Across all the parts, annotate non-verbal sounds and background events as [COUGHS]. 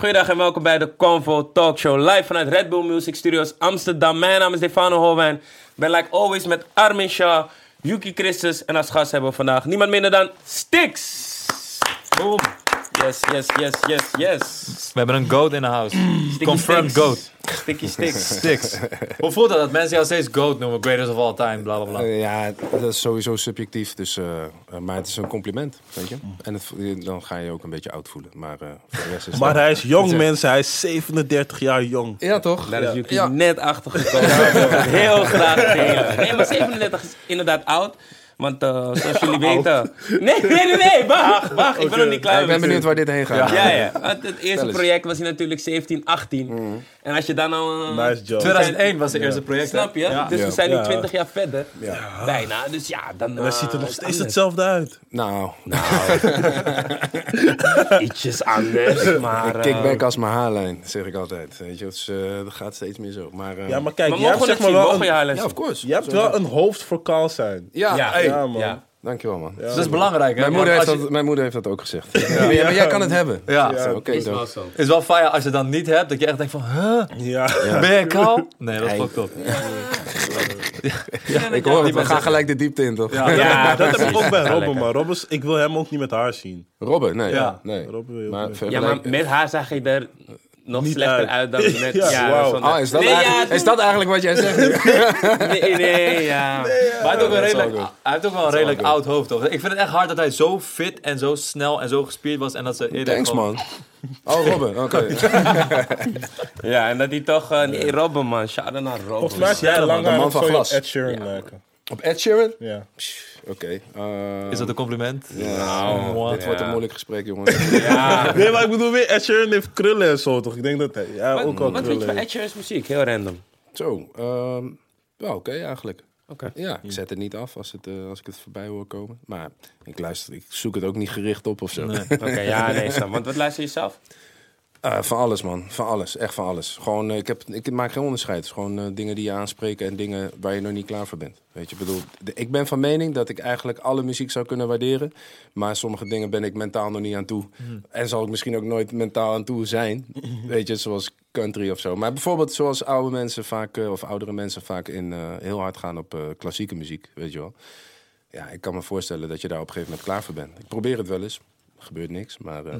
Goedendag en welkom bij de Convo Talk Show. Live vanuit Red Bull Music Studios Amsterdam. Mijn naam is Stefano Holwijn. Ik ben like always met Armin Shah, Yuki Christus. En als gast hebben we vandaag niemand minder dan Stix. Boom. Yes, yes, yes, yes, yes. We hebben een goat in de house. Confirmed Stix. goat. Sticky Stix. Six. Hoe voelt dat dat mensen jou steeds goat noemen? Greatest of all time, bla bla bla. Eh, ja, dat is sowieso subjectief, dus, eh, eh, maar het is een compliment, weet je. En het, dan ga je ook een beetje oud voelen, maar eh, voor de rest is [LAUGHS] Maar hij is jong, [LAUGHS] mensen. Hij is 37 jaar jong. Ja, toch? Daar is Yuki Ja. net achter gekomen. [LAUGHS] Heel graag delen. Nee, maar 37 is inderdaad oud. Want eh, zoals jullie [LAUGHS] weten... Nee, nee, nee, nee. Wacht, wacht. Ik ben nog niet klaar. Ja, ik ben benieuwd waar dit heen gaat. Ja, ja. Het eerste project was hij natuurlijk 17, 18. En als je dan nou... eh, Nice job. 2001 was het eerste project. Snap je? Ja. Dus Ja. we zijn nu Ja. 20 jaar verder. Bijna. Dus ja, dan... En hij ziet er eh, nog is steeds hetzelfde uit. Nou, [LAUGHS] nou Ietsjes anders, maar... eh, kickback als mijn haarlijn, zeg ik altijd. Weet je, dus, dat gaat steeds meer zo. Maar, eh, Ja, maar kijk, Maar jij hebt zeg maar wel een, ja, of course. je hebt wel een hoofd voor kaal zijn. Ja, Ja. Ja, man. Ja. dankjewel man. Dus dat is belangrijk, hè? Mijn moeder, heeft dat, mijn moeder heeft dat ook gezegd. [LAUGHS] Ja. Maar, jij kan het hebben. Ja. Oké, Is wel zo. Het is wel fire als je dan niet hebt, dat je echt denkt van, huh? Ja. [LAUGHS] Ben je kaal? Nee, dat is Nee. fucked up. Ik hoor het, we gaan gelijk de diepte in, toch? Ja. [LAUGHS] Ja, dat heb ik ook bij Ja, Robben, maar Robben, ik wil hem ook niet met haar zien. Robben, nee. Ja. nee. Robben wil je ook Maar. Ja, maar met haar zag je er nog Niet slechter uit. uit, dan [LAUGHS] met... Ja, ja, zonder- Oh, is dat, Nee, eigenlijk, ja, is dat eigenlijk wat jij zegt? Nee, [LAUGHS] nee, ja. Maar hij heeft ook, is redelijk, hij heeft wel een redelijk oud hoofd, toch? Ik vind het echt hard dat hij zo fit en zo snel en zo gespierd was. En dat ze eerder Thanks, gewoon- man. Oh, Robben, oké. [LAUGHS] Ja, en dat hij toch... eh nee, Robben, man. Shout-out naar Robben. Volgens mij de haar man van glas. Ed Sheeran lijken. Op Ed Sheeran? Ja. Oké. eh, Is dat een compliment? Ja, Nou, dit wordt een moeilijk gesprek, jongens. [LAUGHS] Ja. Nee, maar ik bedoel weer, Ed Sheeran heeft krullen en zo, toch? Ik denk dat hij ja, Wat, ook wel wat vind je krullen van. Ed Sheeran's muziek? Heel random. Zo, ehm ja, oké eigenlijk. Oké. Ja, ik zet het niet af als, het, eh, als ik het voorbij hoor komen. Maar ik luister, ik zoek het ook niet gericht op of zo. Nee. [LAUGHS] Oké, ja, nee, snap. Want wat luister je zelf? Eh, van alles, man. Van alles. Echt van alles. Gewoon, eh, ik, heb, ik maak geen onderscheid. Het is gewoon eh, dingen die je aanspreken en dingen waar je nog niet klaar voor bent. Weet je, ik bedoel, de- ik ben van mening dat ik eigenlijk alle muziek zou kunnen waarderen. Maar sommige dingen ben ik mentaal nog niet aan toe. En zal ik misschien ook nooit mentaal aan toe zijn. [LAUGHS] Weet je, zoals country of zo. Maar bijvoorbeeld zoals oude mensen vaak, of oudere mensen vaak in, heel hard gaan op klassieke muziek. Weet je wel. Ja, ik kan me voorstellen dat je daar op een gegeven moment klaar voor bent. Ik probeer het wel eens. Er gebeurt niks. Maar eh,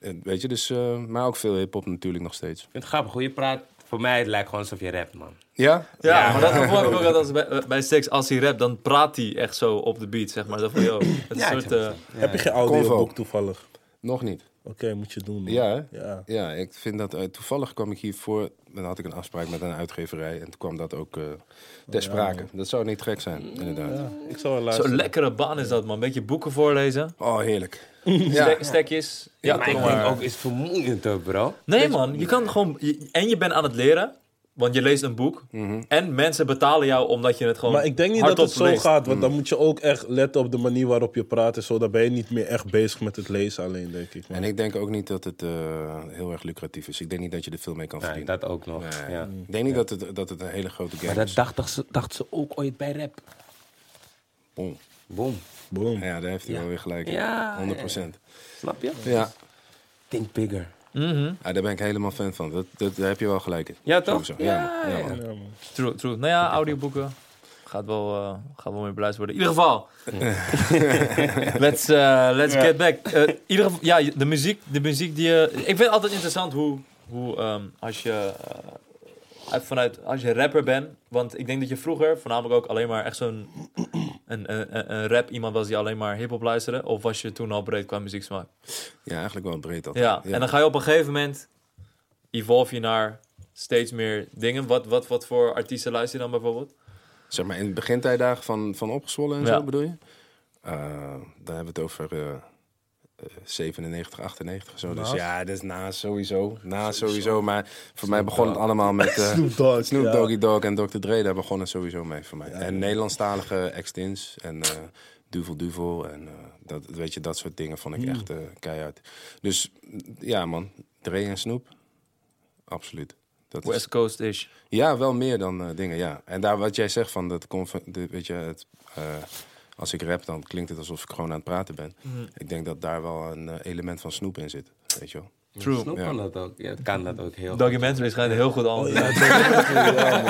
eh, weet je, dus, eh, maar ook veel hip-hop natuurlijk nog steeds. Ik vind het grappig hoe je praat. Voor mij het lijkt gewoon alsof je rapt, man. Ja? Ja, Ja. maar dat gevoel ik ook altijd als bij, bij Stix. Als hij rapt, dan praat hij echt zo op de beat, zeg maar. Dat van, yo, het Ja, soort... eh, het. Heb je geen audioboek toevallig? Nog niet. Oké, moet je doen. man. Ja? Ja. Ja, ik vind dat... eh, toevallig kwam ik hiervoor... Dan had ik een afspraak met een uitgeverij. En toen kwam dat ook eh, ter sprake. Dat zou niet gek zijn, inderdaad. Ja, ik zou wel Zo'n lekkere baan is dat, man. Een beetje boeken voorlezen. Oh, heerlijk. [LAUGHS] Stek- stekjes. Ja, maar ik denk ook, is het vermoeiend ook, bro. Nee, man. Je kan gewoon... je- en je bent aan het leren. Want je leest een boek. En mensen betalen jou omdat je het gewoon Maar ik denk niet dat het zo leest. gaat, want dan moet je ook echt letten op de manier waarop je praat en zo. Dan ben je niet meer echt bezig met het lezen alleen, denk ik. man. En ik denk ook niet dat het eh, heel erg lucratief is. Ik denk niet dat je er veel mee kan Nee, verdienen. dat ook nog. Nee. Ja. Ik denk niet dat het, dat het een hele grote game Maar dat is. dachten ze, dachten ze ook ooit bij rap. Boom. Boom. Boom. Ja, daar heeft hij Ja. wel weer gelijk in. Ja, 100%. Snap je? Ja. Think bigger. Mhm. ja, daar ben ik helemaal fan van. Dat, dat, daar heb je wel gelijk in. Ja, toch? Ja, Ja, man. ja, ja. man. Ja, man. True, true. Nou ja, audioboeken. Gaat wel, eh, gaat wel meer beluisterd worden. In ieder geval. [LAUGHS] [LAUGHS] let's eh, let's get back. In ieder geval, ja, de muziek, de muziek die je... Ik vind het altijd interessant hoe, hoe ehm, als je... eh, uit- vanuit, als je rapper bent, want ik denk dat je vroeger voornamelijk ook alleen maar echt zo'n een, een, een- rap iemand was die alleen maar hip-hop luisterde, of was je toen al breed qua muzieksmaak? Ja, eigenlijk wel breed altijd. Ja, en dan ga je op een gegeven moment evolve je naar steeds meer dingen. Wat, wat, wat voor artiesten luister je dan bijvoorbeeld? Zeg maar in de begintijdagen van, van Opgezwollen en Ja. zo bedoel je? Eh, dan hebben we het over eh, 97, 98 zo. Dus ja, dat is naast sowieso. Naast sowieso. Maar voor mij begon het allemaal met [LAUGHS] eh, Snoop Dogg. Snoop ja. Doggy Dogg en Dr. Dre. Daar begon het sowieso mee voor mij. En Nederlandstalige Extins en eh Duvel Duvel. En eh, dat, weet je, dat soort dingen vond ik Hmm. echt eh, keihard. Dus ja man, Dre en Snoop. Absoluut. Dat is- West Coast is. ja, wel meer dan eh, dingen, ja. En daar wat jij zegt van dat, weet je, het, eh, als ik rap, dan klinkt het alsof ik gewoon aan het praten ben. Ik denk dat daar wel een eh, element van snoep in zit. weet je wel. True. Snoep kan dat ook. Ja, kan dat ook heel goed. Documentary schijnt heel goed al.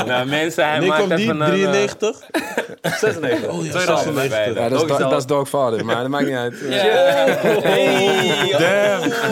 Nou, mensen, hij maakt die? een... eh, 93? 96. [LAUGHS] Oh ja, 2000. bij de- Ja, dat is, dat is Dogfather, maar dat maakt niet uit. Ja. Hey,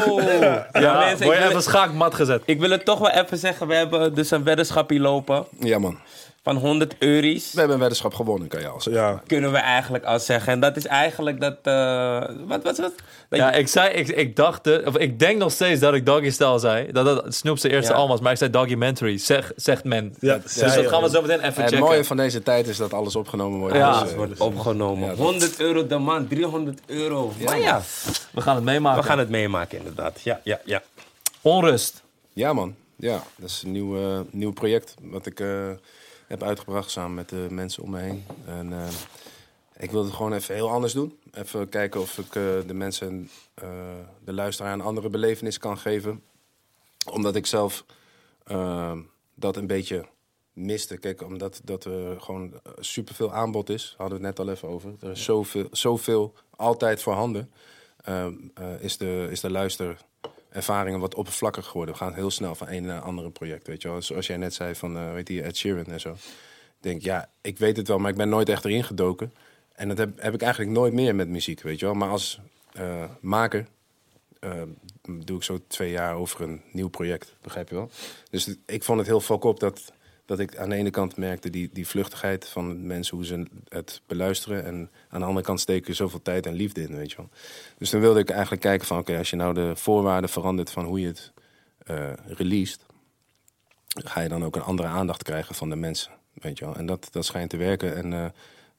oh. Ja, Ja, mensen, word ik je wil, even schaakmat gezet. ik wil het toch wel even zeggen. We hebben dus een weddenschapje lopen Ja, man. Van 100 euro's. We hebben een weddenschap gewonnen, kan je al zeggen. Ja. Kunnen we eigenlijk al zeggen. En dat is eigenlijk dat... eh, wat was het? Dat Ja, je- ik zei, ik, ik dacht, of ik denk nog steeds dat ik Doggy Style zei. Dat dat Snoop zijn eerste Ja. album was, maar ik zei documentary, zeg, zegt men. Ja, dus zei dat gaan we zo meteen even En het checken. mooie van deze tijd is dat alles opgenomen wordt. Ja. Dus, wordt opgenomen. Ja, dat- 100 euro de maand, 300 euro. maar ja, We gaan het meemaken. we gaan het meemaken inderdaad. Ja, ja, ja. Onrust. Ja, man. Ja, dat is een nieuw, eh, nieuw project wat ik eh, heb uitgebracht samen met de mensen om me heen. En eh, ik wilde het gewoon even heel anders doen. Even kijken of ik eh, de mensen, eh, de luisteraar, een andere belevenis kan geven. Omdat ik zelf dat een beetje miste. Kijk, omdat dat er gewoon superveel aanbod is. Hadden we het net al even over. Er is zoveel, zoveel altijd voorhanden. Eh, eh, is, de, is de luisterervaringen wat oppervlakkig geworden. We gaan heel snel van een naar andere project. Weet je wel? Zoals jij net zei van, eh weet je, Ed Sheeran en zo. Ik denk, ja, ik weet het wel, maar ik ben nooit echt erin gedoken. En dat heb, heb ik eigenlijk nooit meer met muziek, weet je wel. Maar als eh, maker eh, doe ik zo twee jaar over een nieuw project, begrijp je wel? Dus ik vond het heel fuck op dat, dat ik aan de ene kant merkte die, die vluchtigheid van mensen, hoe ze het beluisteren. En aan de andere kant steken zoveel tijd en liefde in, weet je wel. Dus dan wilde ik eigenlijk kijken van, oké, als je nou de voorwaarden verandert van hoe je het eh released, ga je dan ook een andere aandacht krijgen van de mensen, weet je wel. En dat, dat schijnt te werken. En eh,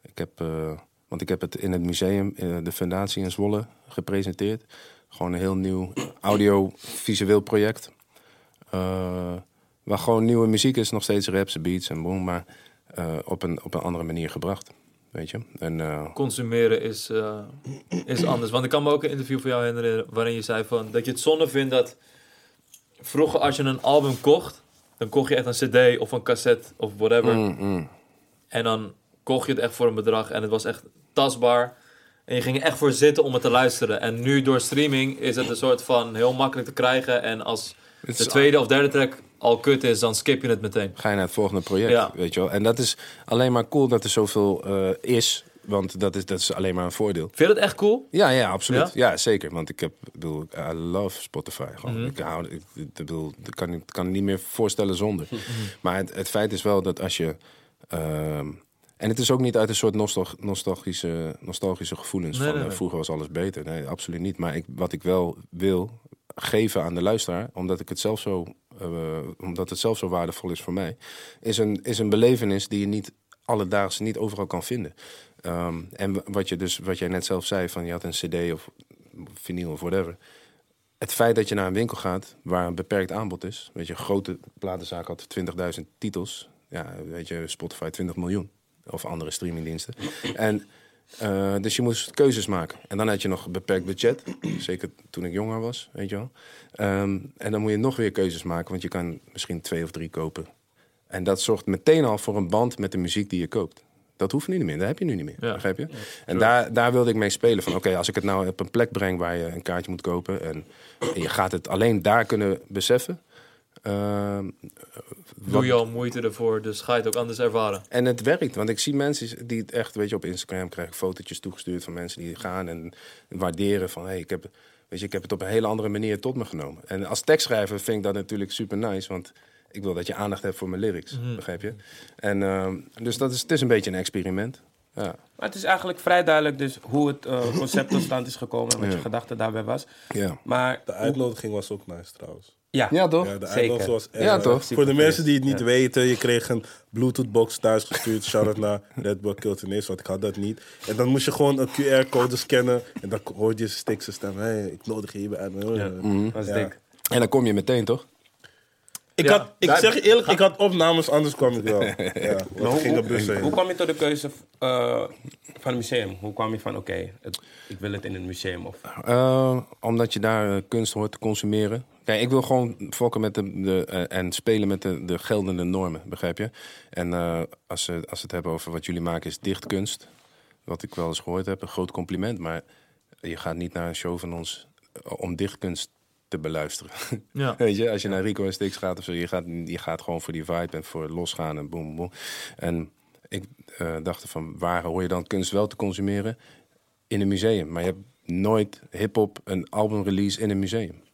ik heb, eh, want ik heb het in het museum, de fundatie in Zwolle, gepresenteerd. Gewoon een heel nieuw audiovisueel project. Waar gewoon nieuwe muziek is, nog steeds raps, beats en boom, maar eh, op, een, op een andere manier gebracht. Weet je? En, eh, Consumeren is, eh, is anders. Want ik kan me ook een interview van jou herinneren waarin je zei van, dat je het zonde vindt dat vroeger als je een album kocht, dan kocht je echt een cd of een cassette of whatever. mm, mm. En dan kocht je het echt voor een bedrag en het was echt tastbaar. En je ging er echt voor zitten om het te luisteren. En nu door streaming is het een soort van heel makkelijk te krijgen. En als de tweede of derde track al kut is, dan skip je het meteen. ga je naar het volgende project, Ja. weet je wel. En dat is alleen maar cool dat er zoveel eh, is, want dat is, dat is alleen maar een voordeel. Vind je dat echt cool? Ja, ja, absoluut. Ja? Ja, zeker. Want ik heb, bedoel, I love Spotify. Gewoon. Mhm. Ik hou, ik, ik bedoel, ik kan, ik kan het niet meer voorstellen zonder. Maar het, het feit is wel dat als je, ehm, en het is ook niet uit een soort nostal- nostalgische, nostalgische gevoelens Nee, van nee, eh, nee. vroeger was alles beter. Nee, absoluut niet. Maar ik, wat ik wel wil geven aan de luisteraar, omdat ik het zelf zo, eh, omdat het zelf zo waardevol is voor mij, is een, is een belevenis die je niet alledaags niet overal kan vinden. Ehm, en wat, je dus, wat jij net zelf zei, van je had een cd of vinyl of whatever. Het feit dat je naar een winkel gaat waar een beperkt aanbod is. Weet je, een grote platenzaak had 20.000 titels. Ja, weet je, Spotify 20 miljoen. Of andere streamingdiensten. En, eh, dus je moest keuzes maken. En dan had je nog een beperkt budget. [CLEARS THROAT] Zeker toen ik jonger was, weet je wel. Ehm, en dan moet je nog weer keuzes maken. Want je kan misschien twee of drie kopen. En dat zorgt meteen al voor een band met de muziek die je koopt. Dat hoeft nu niet meer, dat heb je nu niet meer, Ja. begrijp je? En daar, daar wilde ik mee spelen. Van oké, als ik het nou op een plek breng waar je een kaartje moet kopen... en, en je gaat het alleen daar kunnen beseffen... ehm, Doe je al moeite ervoor, dus ga je het ook anders ervaren. en het werkt, want ik zie mensen die het echt, weet je, op Instagram krijg ik fotootjes toegestuurd van mensen die gaan en waarderen van, hey, ik heb, weet je, ik heb het op een hele andere manier tot me genomen. En als tekstschrijver vind ik dat natuurlijk super nice, want ik wil dat je aandacht hebt voor mijn lyrics, begrijp je? En ehm, dus dat is, het is een beetje een experiment. Ja. Maar het is eigenlijk vrij duidelijk dus hoe het eh, concept tot stand is gekomen en wat je gedachte daarbij was. Ja. Maar De uitnodiging was ook nice trouwens. Ja, ja, toch? Ja, de Zeker. uitnodiging was echt Ja, toch? Voor de mensen die het niet Ja. weten, je kreeg een Bluetooth-box thuis gestuurd. [LAUGHS] Shout-out naar Red Bull Kiltenis, want ik had dat niet. En dan moest je gewoon een QR-code scannen. En dan hoorde je Stix stem. Hey, ik nodig je hierbij uit. Ja. Mhm. was Ja. dik. En dan kom je meteen, toch? Ik, Ja, had, ik zeg je eerlijk, ik had opnames, anders kwam ik wel. [LAUGHS] Ja, hoe, ik ging de hoe, kwam je tot de keuze eh, van het museum? Hoe kwam je van, oké, ik wil het in een museum? Of, Eh, omdat je daar eh, kunst hoort te consumeren. Kijk, ik wil gewoon fokken met de, de, eh, en spelen met de, de geldende normen, begrijp je? En eh, als, ze, als ze het hebben over wat jullie maken is dichtkunst. Wat ik wel eens gehoord heb, een groot compliment. Maar je gaat niet naar een show van ons eh, om dichtkunst te beluisteren. Ja. [LAUGHS] Weet je, als je naar Rico en Stix gaat of zo, je gaat, je gaat gewoon voor die vibe en voor losgaan en boem, boem. En ik eh, dacht van, waar hoor je dan kunst wel te consumeren? In een museum. Maar je hebt nooit hip-hop een albumrelease in een museum.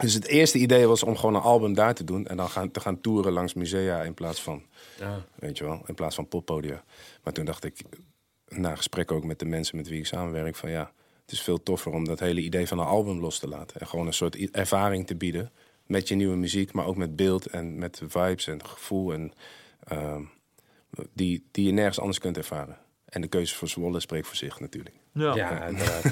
Dus het eerste idee was om gewoon een album daar te doen en dan gaan, te gaan toeren langs musea in plaats van, weet je wel, in plaats van poppodia. Maar toen dacht ik, na gesprek ook met de mensen met wie ik samenwerk, van ja, het is veel toffer om dat hele idee van een album los te laten. En gewoon een soort ervaring te bieden met je nieuwe muziek, maar ook met beeld en met vibes en gevoel. En, ehm, die, die je nergens anders kunt ervaren. En de keuze voor Zwolle spreekt voor zich natuurlijk. Ja. Ja, [LAUGHS] uiteraard.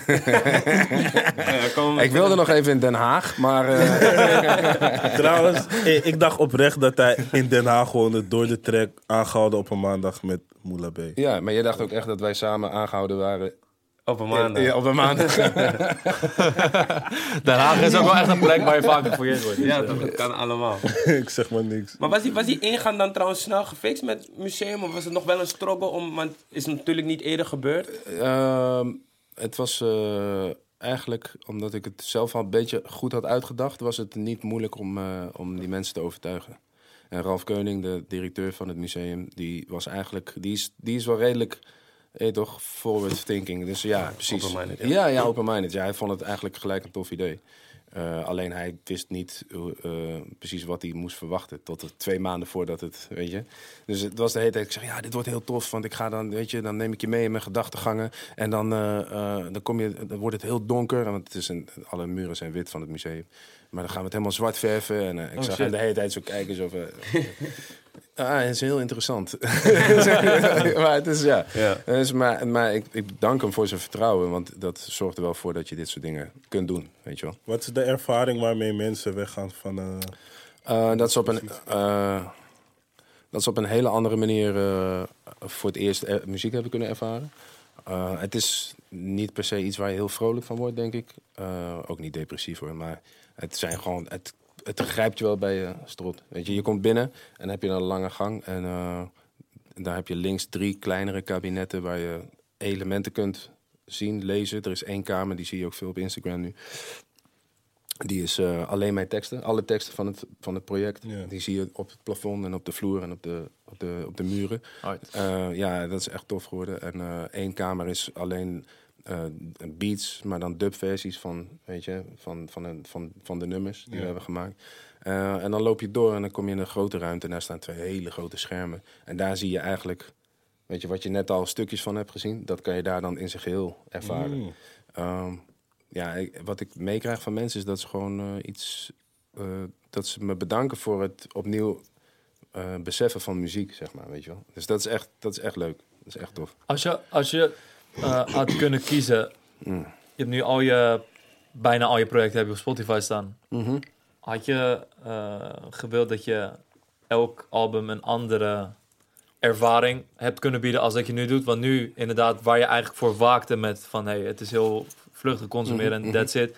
Ik wilde nog even in Den Haag, maar eh, [LAUGHS] Trouwens, ik, ik dacht oprecht dat hij in Den Haag woonde door de track aangehouden op een maandag met Moula B. ja, maar je dacht ook echt dat wij samen aangehouden waren Op een maandag. Ja, op een maandag. [LAUGHS] Den Haag is ook wel echt een plek waar je vaak gefouilleerd wordt. Dus, Ja, toch, het kan allemaal. [LAUGHS] ik zeg maar niks. Maar was die, was die ingang dan trouwens snel gefixt met het museum? Of was het nog wel een struggle? Om, want het is natuurlijk niet eerder gebeurd. Ehm, het was eh, eigenlijk, omdat ik het zelf al een beetje goed had uitgedacht, was het niet moeilijk om, eh, om die mensen te overtuigen. En Ralf Keuning, de directeur van het museum, die was eigenlijk, die is, die is wel redelijk, eh, toch, forward thinking. Dus ja, precies. Open-minded, ja. ja, ja, open-minded. Ja, hij vond het eigenlijk gelijk een tof idee. Eh, alleen hij wist niet eh, precies wat hij moest verwachten. Tot twee maanden voordat het, weet je. Dus het was de hele tijd, ik zeg, ja, dit wordt heel tof. Want ik ga dan, weet je, dan neem ik je mee in mijn gedachtegangen. En dan, eh, dan, kom je, dan wordt het heel donker. Want het is een, alle muren zijn wit van het museum. Maar dan gaan we het helemaal zwart verven. En ik Oh, zag hem de hele tijd zo kijken. Zo van, [LAUGHS] ah, het is heel interessant. [LAUGHS] maar het is, ja. Ja. Dus, maar maar ik, ik dank hem voor zijn vertrouwen. Want dat zorgt er wel voor dat je dit soort dingen kunt doen, weet je wel. Wat is de ervaring waarmee mensen weggaan van... eh, Eh, dat, is op een, eh, dat is op een hele andere manier eh, voor het eerst er- muziek hebben kunnen ervaren. Eh, het is niet per se iets waar je heel vrolijk van wordt, denk ik. Eh, ook niet depressief hoor, maar het zijn gewoon. Het, het grijpt je wel bij je strot. Weet je, je komt binnen en dan heb je een lange gang. En eh, daar heb je links drie kleinere kabinetten waar je elementen kunt zien, lezen. Er is één kamer, die zie je ook veel op Instagram nu. Die is eh, alleen mijn teksten. Alle teksten van het, van het project. Ja. Die zie je op het plafond en op de vloer en op de, op de, op de muren. Eh, ja, dat is echt tof geworden. En eh, één kamer is alleen eh, beats, maar dan dubversies van, weet je, van, van, een, van, van de nummers die Ja. we hebben gemaakt. Eh, en dan loop je door en dan kom je in een grote ruimte en daar staan twee hele grote schermen. En daar zie je eigenlijk, weet je, wat je net al stukjes van hebt gezien, dat kan je daar dan in zijn geheel ervaren. Mm. Ehm, ja, ik- wat ik meekrijg van mensen is dat ze gewoon eh, iets. eh, dat ze me bedanken voor het opnieuw eh, beseffen van muziek, zeg maar. Weet je wel. Dus dat is echt, dat is echt leuk. Dat is echt tof. Als je, als je eh, had kunnen kiezen, je hebt nu al je, bijna al je projecten heb je op Spotify staan. Mhm. Had je eh, gewild dat je elk album een andere ervaring hebt kunnen bieden als dat je nu doet? Want nu inderdaad, waar je eigenlijk voor waakte met van hey, het is heel vluchtig consumeren en Mhm, that's it.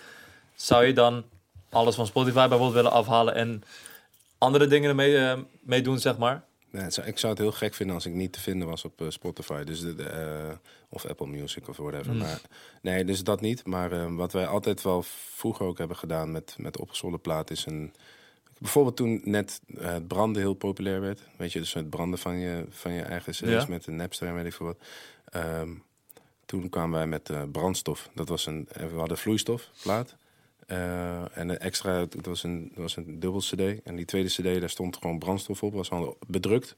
Zou je dan alles van Spotify bijvoorbeeld willen afhalen en andere dingen ermee mee doen, zeg maar? Nee, zou- ik zou het heel gek vinden als ik niet te vinden was op eh, Spotify. Dus de, de, eh, of Apple Music of whatever. Mm. Maar, nee, dus dat niet. Maar eh, wat wij altijd wel vroeger ook hebben gedaan met, met opgezwollen plaat is een... Bijvoorbeeld toen net het branden heel populair werd. Weet je, dus het branden van je, van je eigen cd's Ja. met een Napster en weet ik veel wat. Ehm, toen kwamen wij met brandstof. Dat was een, we hadden vloeistofplaat. Eh, en een extra, het was een, het was een dubbel cd. En die tweede cd, daar stond gewoon brandstof op. Was al bedrukt.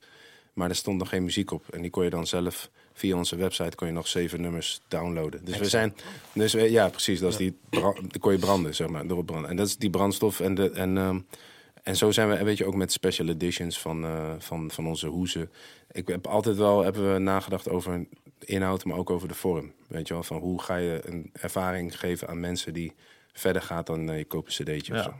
Maar er stond nog geen muziek op. En die kon je dan zelf via onze website kon je nog zeven nummers downloaden. Dus we zijn. Dus we- ja, precies. Dat is die. kon je branden, zeg maar. Erop branden. En dat is die brandstof. En, de, en, ehm, en zo zijn we, weet je, ook met special editions van, eh, van, van onze hoezen. Ik heb altijd wel hebben we nagedacht over inhoud, maar ook over de vorm. Weet je wel, van hoe ga je een ervaring geven aan mensen die verder gaat dan eh, je koopt een cd'tje Ja. of zo.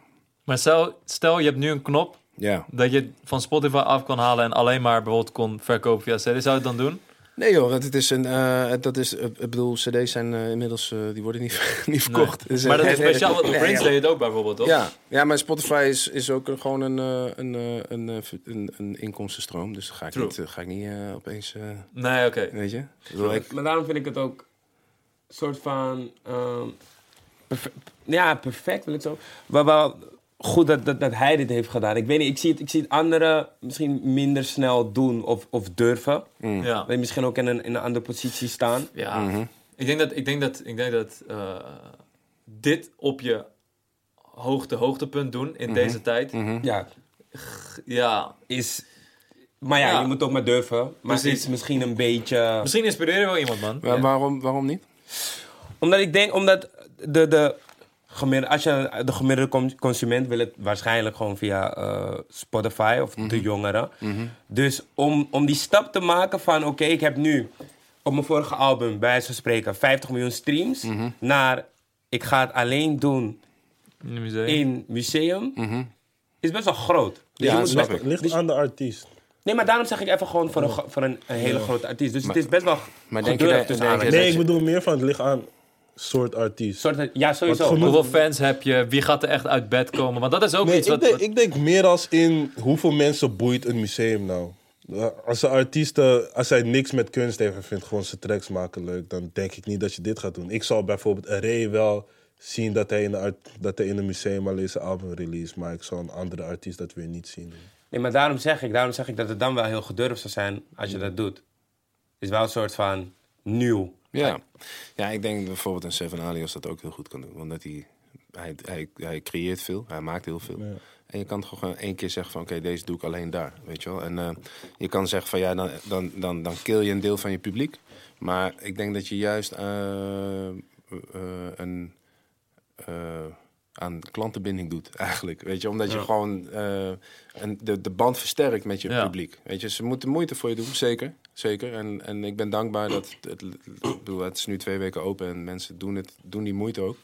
Maar stel, stel, je hebt nu een knop Ja. dat je van Spotify af kan halen en alleen maar bijvoorbeeld kon verkopen via CD. Zou je het dan doen? Nee joh, want het is een, eh, dat is, ik bedoel, cd's zijn eh, inmiddels, die worden niet, [LAUGHS] niet verkocht. Dus, maar dat is [LAUGHS] nee, nee, speciaal, want nee, Prince ja. deed het ook bijvoorbeeld, toch? Ja, ja, maar Spotify is, is ook een- gewoon een, eh, een, een, een, een inkomstenstroom. Dus ga ik True. niet, ga ik niet opeens, eh, Nee, oké. weet je. Ik bedoel, ik, Maar daarom vind ik het ook soort van. ehm, ja, perfect wil ik zo. Maar wel goed dat, dat, dat hij dit heeft gedaan. Ik weet niet, ik zie het, ik zie het anderen misschien minder snel doen of, of durven. Ja. Dat je misschien ook in een, in een andere positie staan. Ja, ik denk dat, ik denk dat, ik denk dat eh, dit op je hoogte, hoogtepunt doen in deze tijd. Ja, Ja, is... Maar ja, Ja. je moet ook maar durven. Maar Precies. is misschien een beetje... misschien inspireer je wel iemand, man. Maar waarom, waarom niet? Omdat ik denk, omdat de, de gemiddelde, als je de gemiddelde consument wil het waarschijnlijk gewoon via eh, Spotify of de jongeren. Dus om, om die stap te maken van, oké, ik heb nu op mijn vorige album, bij wijze van spreken, 50 miljoen streams, naar ik ga het alleen doen In museum. in museum, is best wel groot. Dus Ja, best- ik. Ligt aan de artiest. Nee, maar daarom zeg ik even gewoon voor een, voor een, een hele grote artiest. Dus het is best wel maar denk je dat- tussen denk je aanhalingstekens. Nee, ik bedoel meer van het ligt aan soort artiest. Soort, ja, sowieso. Wat genoeg- Hoeveel fans heb je? Wie gaat er echt uit bed komen? Want dat is ook Nee, iets ik, wat... denk, wat- ik denk meer als in hoeveel mensen boeit een museum nou. Als een artiest, eh, als hij niks met kunst heeft en vindt gewoon zijn tracks maken leuk, dan denk ik niet dat je dit gaat doen. Ik zal bijvoorbeeld Array wel zien dat hij in een, art- dat hij in een museum al eens een album release, maar ik zal een andere artiest dat weer niet zien. Nee, maar daarom zeg ik, daarom zeg ik dat het dan wel heel gedurfd zou zijn als je dat doet. is wel een soort van nieuw. Ja. ja, ik denk bijvoorbeeld een Seven Alias dat ook heel goed kan doen. Want hij, hij, hij, hij creëert veel, hij maakt heel veel. En je kan toch gewoon één keer zeggen van oké, deze doe ik alleen daar, weet je wel. En eh, je kan zeggen van ja, dan, dan, dan, dan kill je een deel van je publiek. Maar ik denk dat je juist eh, eh, een... aan klantenbinding doet, eigenlijk. Weet je, omdat je gewoon eh, een, de, de band versterkt met je Ja. publiek. Weet je, ze moeten moeite voor je doen, zeker. Zeker. En, en ik ben dankbaar dat het, bedoel, het is nu twee weken open en mensen doen, het, doen die moeite ook.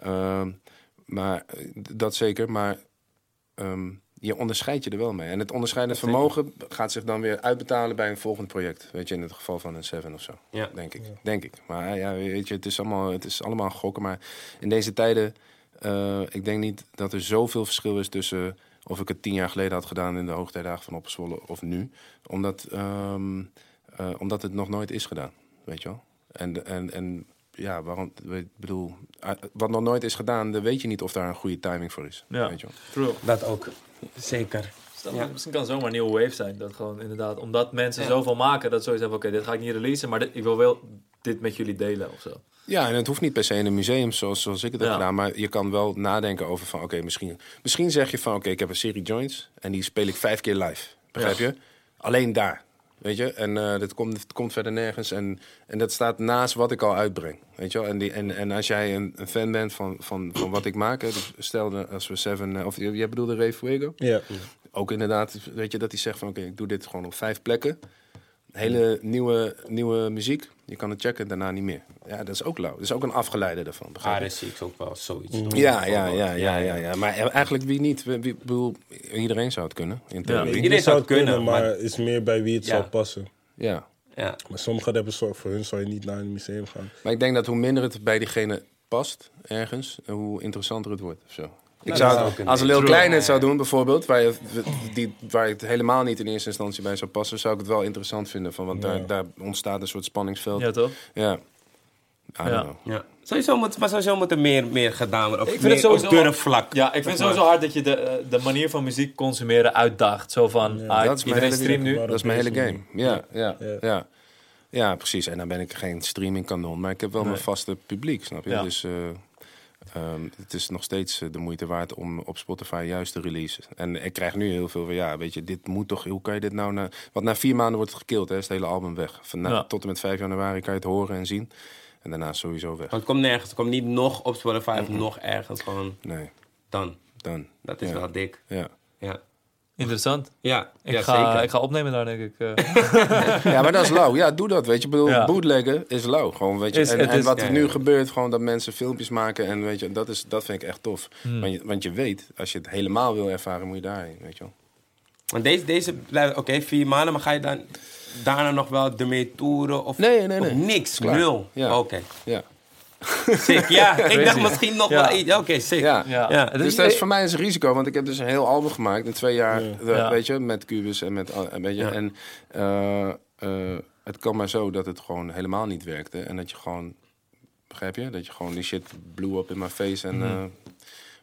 Ehm, maar eh, dat zeker. Maar ehm, je onderscheidt je er wel mee. En het onderscheidend vermogen gaat zich dan weer uitbetalen bij een volgend project. Weet je, in het geval van een Seven of zo. Ja. Denk ik. Denk ik. Maar ja, weet je, het is allemaal, het is allemaal gokken. Maar in deze tijden, eh, ik denk niet dat er zoveel verschil is tussen of ik het tien jaar geleden had gedaan in de hoogtijdagen van Opperzwolle of nu. Omdat, ehm, eh, omdat het nog nooit is gedaan. Weet je wel? En, en, en ja, waarom? Ik bedoel, eh, wat nog nooit is gedaan, dan weet je niet of daar een goede timing voor is. Ja. Weet je wel? True. Dat ook. Zeker. Ja. Misschien kan het zomaar een nieuwe wave zijn. Dat gewoon inderdaad, omdat mensen zoveel maken, dat zoiets hebben, oké, dit ga ik niet releasen, maar dit, ik wil wel dit met jullie delen of zo. Ja, en het hoeft niet per se in een museum zoals, zoals ik het heb Ja. gedaan. Maar je kan wel nadenken over van, oké, misschien, misschien zeg je van, oké, ik heb een serie joints en die speel ik vijf keer live. Begrijp je? Alleen daar. Weet je? En eh dat komt, het komt verder nergens. En, en dat staat naast wat ik al uitbreng. Weet je wel? En, die, en, en als jij een, een fan bent van, van, van wat ik maak. Hè, dus stel als we Seven... eh, Of jij bedoelde Ray Fuego? Ja. Ook inderdaad, weet je, dat hij zegt van... Oké, ik doe dit gewoon op vijf plekken. Hele nieuwe, nieuwe muziek. Je kan het checken, daarna niet meer. Ja, dat is ook lauw. Dat is ook een afgeleide daarvan. Begrijp je? RSC is ook wel zoiets. Ja, ja, ja, ja, ja, ja. Maar eigenlijk wie niet? Wie, wie- bedoel, iedereen zou het kunnen, in theorie. Ja. Iedereen zou het kunnen, maar maar- het is meer bij wie het Ja. zal passen. Ja. Maar sommigen hebben zo, voor hun zou je niet naar een museum gaan. Maar ik denk dat hoe minder het bij diegene past, ergens, hoe interessanter het wordt. of Zo. Ik zou, ook als een. Lil True. Klein het zou doen, bijvoorbeeld, waar, je, die, waar het helemaal niet in eerste instantie bij zou passen, zou ik het wel interessant vinden. Van, want Ja. daar, daar ontstaat een soort spanningsveld. Ja, toch? Ja. Ja. ja. Sowieso moet, maar sowieso moet er meer, meer gedaan worden. Op, Ik vind meer het sowieso durfvlak. Ja, ik vind het sowieso hard dat je de, eh, de manier van muziek consumeren uitdaagt. Zo van, ah, Dat is mijn iedereen hele, streamt nu. Dat is mijn hele game. Ja, ja, Ja. ja. ja. precies. En dan ben ik geen streaming kanon, maar ik heb wel Nee. mijn vaste publiek, snap je? Ja. Dus eh, ehm, het is nog steeds eh, de moeite waard om op Spotify juist te releasen. En ik krijg nu heel veel van, ja, weet je, dit moet toch, hoe kan je dit nou... Na, want na vier maanden wordt het gekild, hè, is het hele album weg. Van, na- Ja. Tot en met 5 januari kan je het horen en zien. En daarna sowieso weg. Want het komt nergens. Het komt niet nog op Spotify of nog ergens. Gewoon Nee, dan. dan. Dat is Ja. wel dik. Ja. Interessant. Ja, Ik, ja ga, zeker. ik ga opnemen daar, denk ik. eh. [LAUGHS] ja, maar dat is lauw. Ja, doe dat, weet je. Ik bedoel, Ja. bootleggen is lauw. Gewoon, weet je. Is- en, en is- wat er ja. nu gebeurt, gewoon dat mensen filmpjes maken. En weet je, dat, is, dat vind ik echt tof. Hmm. Want, je, want je weet, als je het helemaal wil ervaren, moet je daarheen, weet je wel. Want deze, deze blijft, oké, vier maanden, maar ga je dan daarna nog wel ermee toeren? Of, Nee, nee, nee. Of niks, Klaar. nul. Ja. Oké, Ja. Sick. Ja, [LAUGHS] ik dacht misschien nog Ja. wel iets. Oké, sick. Ja. ja. Dus is- dat is voor mij een risico, want ik heb dus een heel album gemaakt in twee jaar, Ja. eh, Ja. weet je, met Cubus en met, al- weet je, Ja. en eh, eh, het kwam maar zo dat het gewoon helemaal niet werkte en dat je gewoon Begrijp je? Dat je gewoon die shit blew up in my face. En, eh,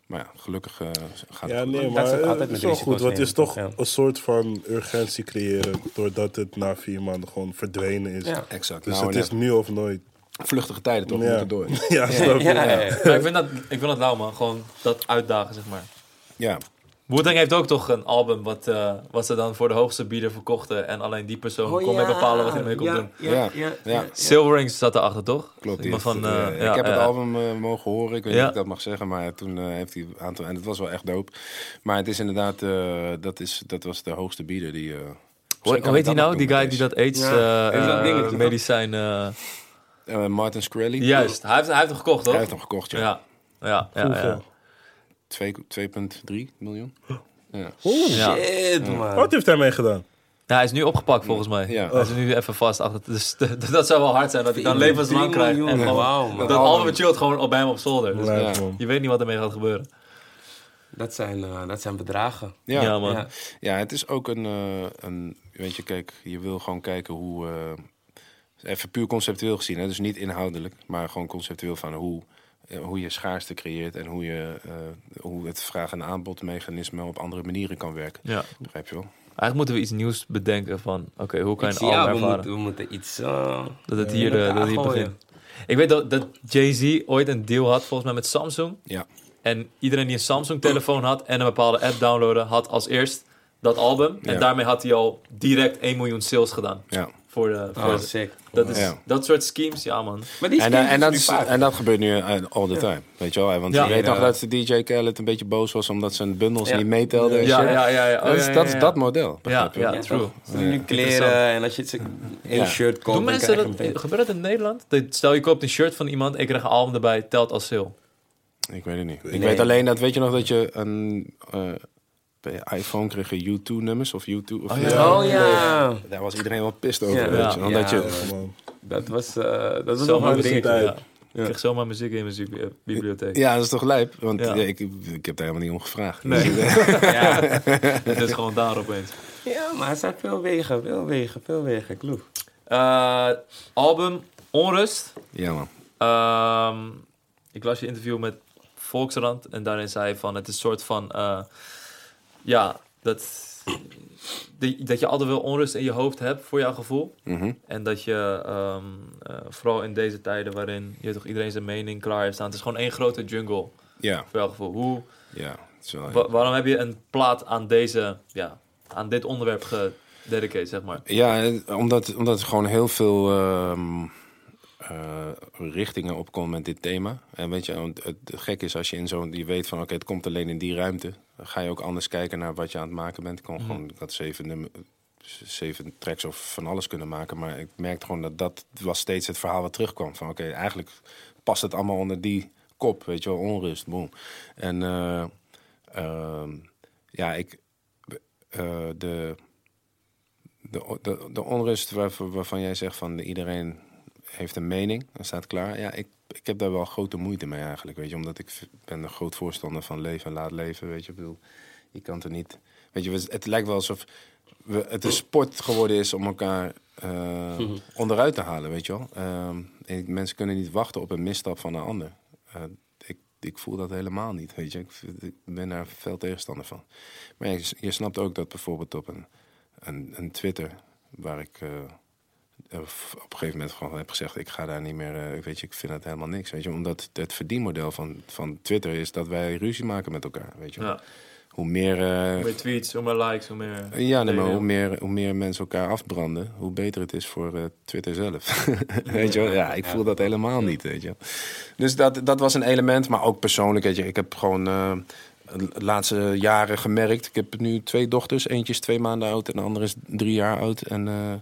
maar ja, gelukkig eh, gaat Ja, nee, Dat maar is altijd is met wel risico's goed. Want het is toch ja. een soort van urgentie creëren. Doordat het na vier maanden gewoon verdwenen is. Ja. Exact. Dus nou, het is nu of nooit. Vluchtige tijden toch, Ja. moeten door. [LAUGHS] ja, snap je? Ja, ja, ja. Maar ik vind dat, ik vind dat lauw, man. Gewoon dat uitdagen, zeg maar. Ja, Wu-Tang heeft ook toch een album wat, eh, wat ze dan voor de hoogste bieder verkochten. En alleen die persoon Oh, kon mee ja. bepalen wat hij ermee kon ja, doen. Ja, Ja. ja, Ja. ja. Silverings zat erachter, toch? klopt. die Iemand heeft van, het, eh, eh, ja, ik heb het ja. album eh, mogen horen. Ik weet Ja. niet of ik dat mag zeggen, maar toen eh, heeft hij een aantal... En het was wel echt dope. Maar het is inderdaad... eh, dat, is, dat was de hoogste bieder die... eh, Hoe, misschien kan hoe ik heet dat hij nou? Die guy die dat AIDS Ja. eh, Heeft dat dingetje, toch? medicijn... eh, Eh, Martin Shkreli. juist, hij heeft, hij heeft hem gekocht, toch? Hij heeft hem gekocht, ja. Ja, ja, ja. ja. Hoeveel? Twee- 2,3 miljoen. Ja. Ja. Shit, man. Wat heeft hij mee gedaan? Ja, hij is nu opgepakt volgens mij. Ja. Hij is nu even vast achter. Dus [LAUGHS] dat zou wel hard zijn dat hij dan levenslang 3 krijgt. miljoen, En gewoon, man. dat album chillt gewoon op bij hem op zolder. Dus ja. je weet niet wat ermee gaat gebeuren. Dat zijn, eh, dat zijn bedragen. Ja. Ja, man. Ja. Ja, het is ook een, eh, een. Weet je, kijk, je wil gewoon kijken hoe. eh, even puur conceptueel gezien, hè, dus niet inhoudelijk, maar gewoon conceptueel van hoe, eh, hoe je schaarste creëert en hoe, je, eh, hoe het vraag- en aanbodmechanisme op andere manieren kan werken. Ja. Begrijp je wel? Eigenlijk moeten we iets nieuws bedenken van... Oké, hoe kan je een ja, album we ervaren? moeten, we moeten iets... eh, Dat het hier, elkaar dat hier begint. Ik weet dat, dat Jay-Z ooit een deal had, volgens mij met Samsung. Ja. En iedereen die een Samsung-telefoon had en een bepaalde app downloaden, had als eerst dat album. En Ja. daarmee had hij al direct 1 miljoen sales gedaan. Ja. Voor de, voor Oh, de- sick. dat, is, Ja. dat soort schemes, ja man. Maar die En, schemes eh, en, dat is, en dat gebeurt nu eh, all the time. Weet je wel? Want Ja. je weet nog dat de DJ Khaled een beetje boos was omdat zijn bundels Ja. niet meetelden. en Ja, shit. ja, ja. ja. Oh, dat, is, ja, dat ja, is ja. dat model. Ja, je? ja, Ja, true. nu kleren en als je het Ja. shirt koopt, Doen mensen dat, gebeurt dat in Nederland? Dat- Stel je koopt een shirt van iemand, ik krijg een album erbij, telt als sale. Ik weet het niet. Ik Nee. weet alleen dat, weet je nog dat je een eh, iPhone kreeg je U2-nummers of U2 of Oh, ja. ja. Oh ja, Daar was iedereen wel pist over. Ja. weet je. Ja. Omdat Ja. je, dat was, eh dat was nog Zomaar een muziek. dingetje. Ja. Ik kreeg zomaar muziek in mijn bibliotheek. ja, dat is toch lijp? Want Ja. ja, ik, ik heb daar helemaal niet om gevraagd. Nee. Dus, [LAUGHS] eh, Ja. Het is gewoon daar opeens. ja, maar er zijn veel wegen, veel wegen, veel wegen. Kloek. Eh, album Onrust. ja, man. Ehm, ik las je interview met Volksrand en daarin zei hij van het is een soort van eh, ja dat dat je altijd wel onrust in je hoofd hebt voor jouw gevoel Mhm. en dat je ehm, eh, vooral in deze tijden waarin je toch iedereen zijn mening klaar heeft staan het is gewoon één grote jungle Ja, voor jouw gevoel hoe ja. Wel, wa- waarom heb je een plaat aan deze ja aan dit onderwerp gededicated zeg maar Ja, omdat, omdat er gewoon heel veel ehm, eh, richtingen opkomen met dit thema. En weet je, het gek is als je in zo'n, je weet van oké, het komt alleen in die ruimte. Dan ga je ook anders kijken naar wat je aan het maken bent. Ik, kon gewoon, ik had zeven, nummer, zeven tracks of van alles kunnen maken. Maar ik merkte gewoon dat dat was steeds het verhaal wat terugkwam. Van oké, eigenlijk past het allemaal onder die kop, weet je wel, onrust, boom. En eh, ehm, ja, ik, eh, de, de, de, de onrust waarvan, waarvan jij zegt van iedereen heeft een mening en staat klaar. Ja, ik, ik heb daar wel grote moeite mee eigenlijk, weet je. Omdat ik ben een groot voorstander van leven en laat leven, weet je. Ik bedoel, je kan het er niet... Weet je, het lijkt wel alsof we, het een sport geworden is om elkaar eh, onderuit te halen, weet je wel. En mensen kunnen niet wachten op een misstap van een ander. Eh, ik, ik voel dat helemaal niet, weet je. Ik, ben daar veel tegenstander van. Maar ja, je, je snapt ook dat bijvoorbeeld op een, een, een Twitter, waar ik eh, op een gegeven moment gewoon heb gezegd: ik ga daar niet meer, eh, weet je, ik vind het helemaal niks. Weet je, omdat het verdienmodel van, van Twitter is dat wij ruzie maken met elkaar. Weet je, ja hoe meer. eh, hoe meer tweets hoe meer likes hoe meer ja, nee, maar hoe meer, hoe meer mensen elkaar afbranden, hoe beter het is voor eh, Twitter zelf. [LAUGHS] weet je wel? Ja, ik voel dat helemaal niet, weet je wel. Dus dat, dat was een element, maar ook persoonlijk, weet je. Ik heb gewoon eh, de laatste jaren gemerkt. Ik heb nu twee dochters. Eentje is twee maanden oud en de andere is drie jaar oud. En eh,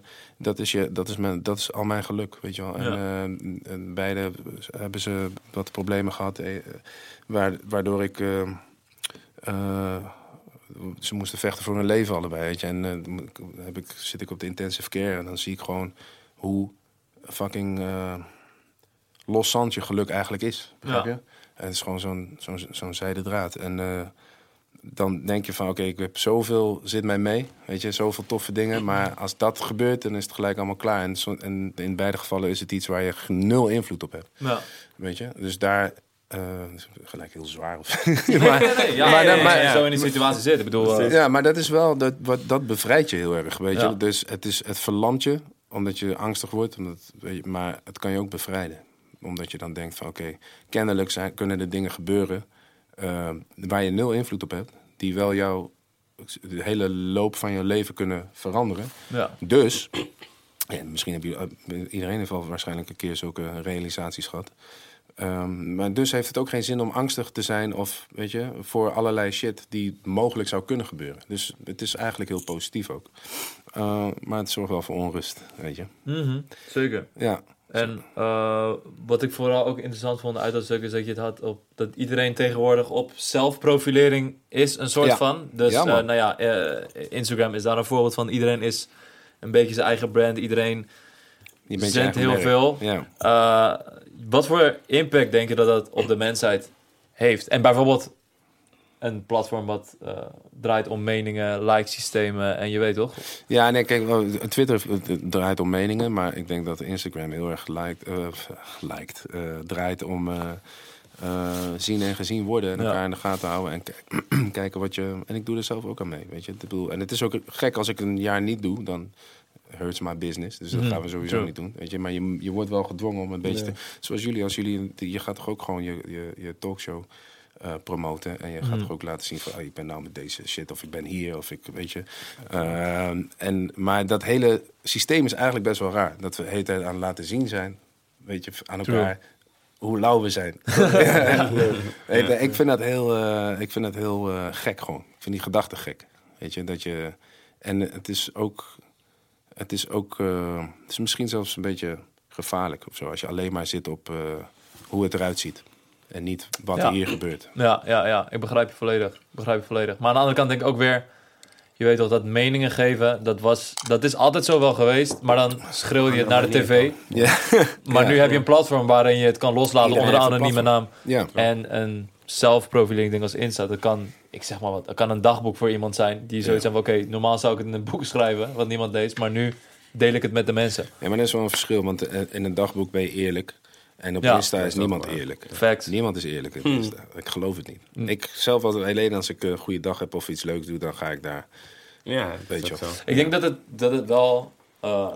dat, is je, dat, is mijn, dat is al mijn geluk, weet je wel. En, Ja. eh, en beide hebben ze wat problemen gehad, eh, waar- waardoor ik... eh, ze moesten vechten voor hun leven allebei. Weet je. En dan ik- heb ik, zit ik op de intensive care en dan zie ik gewoon hoe fucking eh los zand je geluk eigenlijk is. Begrijp Ja. je? En het is gewoon zo'n zo'n zo'n zijde draad. En dan denk je van oké, ik heb zoveel zit mij mee. Weet je, zoveel toffe dingen. Maar als dat gebeurt, dan is het gelijk allemaal klaar. En, zo- en in beide gevallen is het iets waar je nul invloed op hebt. Ja. Weet je, dus daar. eh, gelijk heel zwaar. Maar zo in die situatie zitten. Bedoel, eh, ja, maar dat is wel, dat, wat, dat bevrijdt je heel erg, weet Ja. je. Dus het, is, het verlamt je, omdat je angstig wordt. Omdat, weet je, maar het kan je ook bevrijden. Omdat je dan denkt van, oké, kennelijk zijn, kunnen er dingen gebeuren... eh, waar je nul invloed op hebt. Die wel jouw, de hele loop van je leven kunnen veranderen. ja. Dus, misschien heb je, eh, iedereen heeft wel waarschijnlijk een keer zulke realisaties gehad. Ehm, maar dus heeft het ook geen zin om angstig te zijn of weet je, voor allerlei shit die mogelijk zou kunnen gebeuren. Dus het is eigenlijk heel positief ook. Eh, maar het zorgt wel voor onrust, weet je. Mhm, zeker. Ja, En eh, wat ik vooral ook interessant vond uit dat stuk is dat je het had op dat iedereen tegenwoordig op zelfprofilering is een soort Ja. van. Dus Ja, eh, nou ja, eh, Instagram is daar een voorbeeld van. Iedereen is een beetje zijn eigen brand. Iedereen zendt heel merk. veel. Ja. Wat voor impact denk je dat dat op de mensheid heeft? En bijvoorbeeld een platform wat eh, draait om meningen, like-systemen en je weet toch? Ja, nee, kijk, Twitter eh, draait om meningen, maar ik denk dat Instagram heel erg lijkt, eh, lijkt, eh, draait om zien en gezien worden en Ja. elkaar in de gaten houden en kijk- [CLEARS THROAT] kijken wat je. En ik doe er zelf ook aan mee, weet je. Ik bedoel, en het is ook gek als ik een jaar niet doe, dan hurts my business. Dus dat Mhm, gaan we sowieso niet doen, weet je. Maar je, je wordt wel gedwongen om een beetje Ja. te. Zoals jullie, als jullie, je gaat toch ook gewoon je, je, je talkshow. Eh, promoten en je gaat toch ook laten zien van oh, ik ben nou met deze shit of ik ben hier of ik weet je Ehm, en, maar dat hele systeem is eigenlijk best wel raar. Dat we de hele tijd aan laten zien zijn, weet je, aan True. elkaar hoe lauw we zijn. [LAUGHS] [LAUGHS] Ik vind dat heel, eh, ik vind dat heel eh, gek gewoon. Ik vind die gedachte gek. Weet je, dat je... En het is ook... Het is ook... het is misschien zelfs een beetje gevaarlijk of zo. Als je alleen maar zit op hoe het eruit ziet. En niet wat Ja. er hier gebeurt. Ja, ja, ja, ik begrijp je volledig. Begrijp je volledig. Maar aan de andere kant denk ik ook weer, je weet toch, dat meningen geven, dat, was, dat is altijd zo wel geweest, maar dan schreeuw je het naar de tv. Ja. [LAUGHS] Maar Ja, nu heb je een platform waarin je het kan loslaten Iedereen onder een anonieme naam. En een zelfprofilering ding als Insta, dat kan, ik zeg maar wat, dat kan een dagboek voor iemand zijn die zoiets van, oké, normaal zou ik het in een boek [LAUGHS] schrijven, wat niemand leest, maar nu deel ik het met de mensen. ja, maar er is wel een verschil. Want eh, in een dagboek ben je eerlijk. En op Ja. Insta is niemand waar. eerlijk. Niemand is eerlijk op Insta. Ik geloof het niet. Ik zelf als alleen als ik een goede dag heb of iets leuks doe, dan ga ik daar. Ja, Weet je. Ik denk dat het, dat het wel. eh,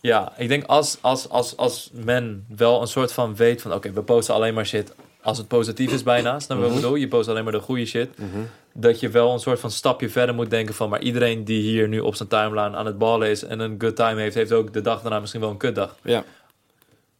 ja, ik denk als, als, als, als men wel een soort van weet van oké, we posten alleen maar shit als het positief is bijna. Snap je wat ik bedoel? Je post alleen maar de goede shit. Dat je wel een soort van stapje verder moet denken van maar iedereen die hier nu op zijn timeline aan het ballen is en een good time heeft, heeft ook de dag daarna misschien wel een kutdag. Ja,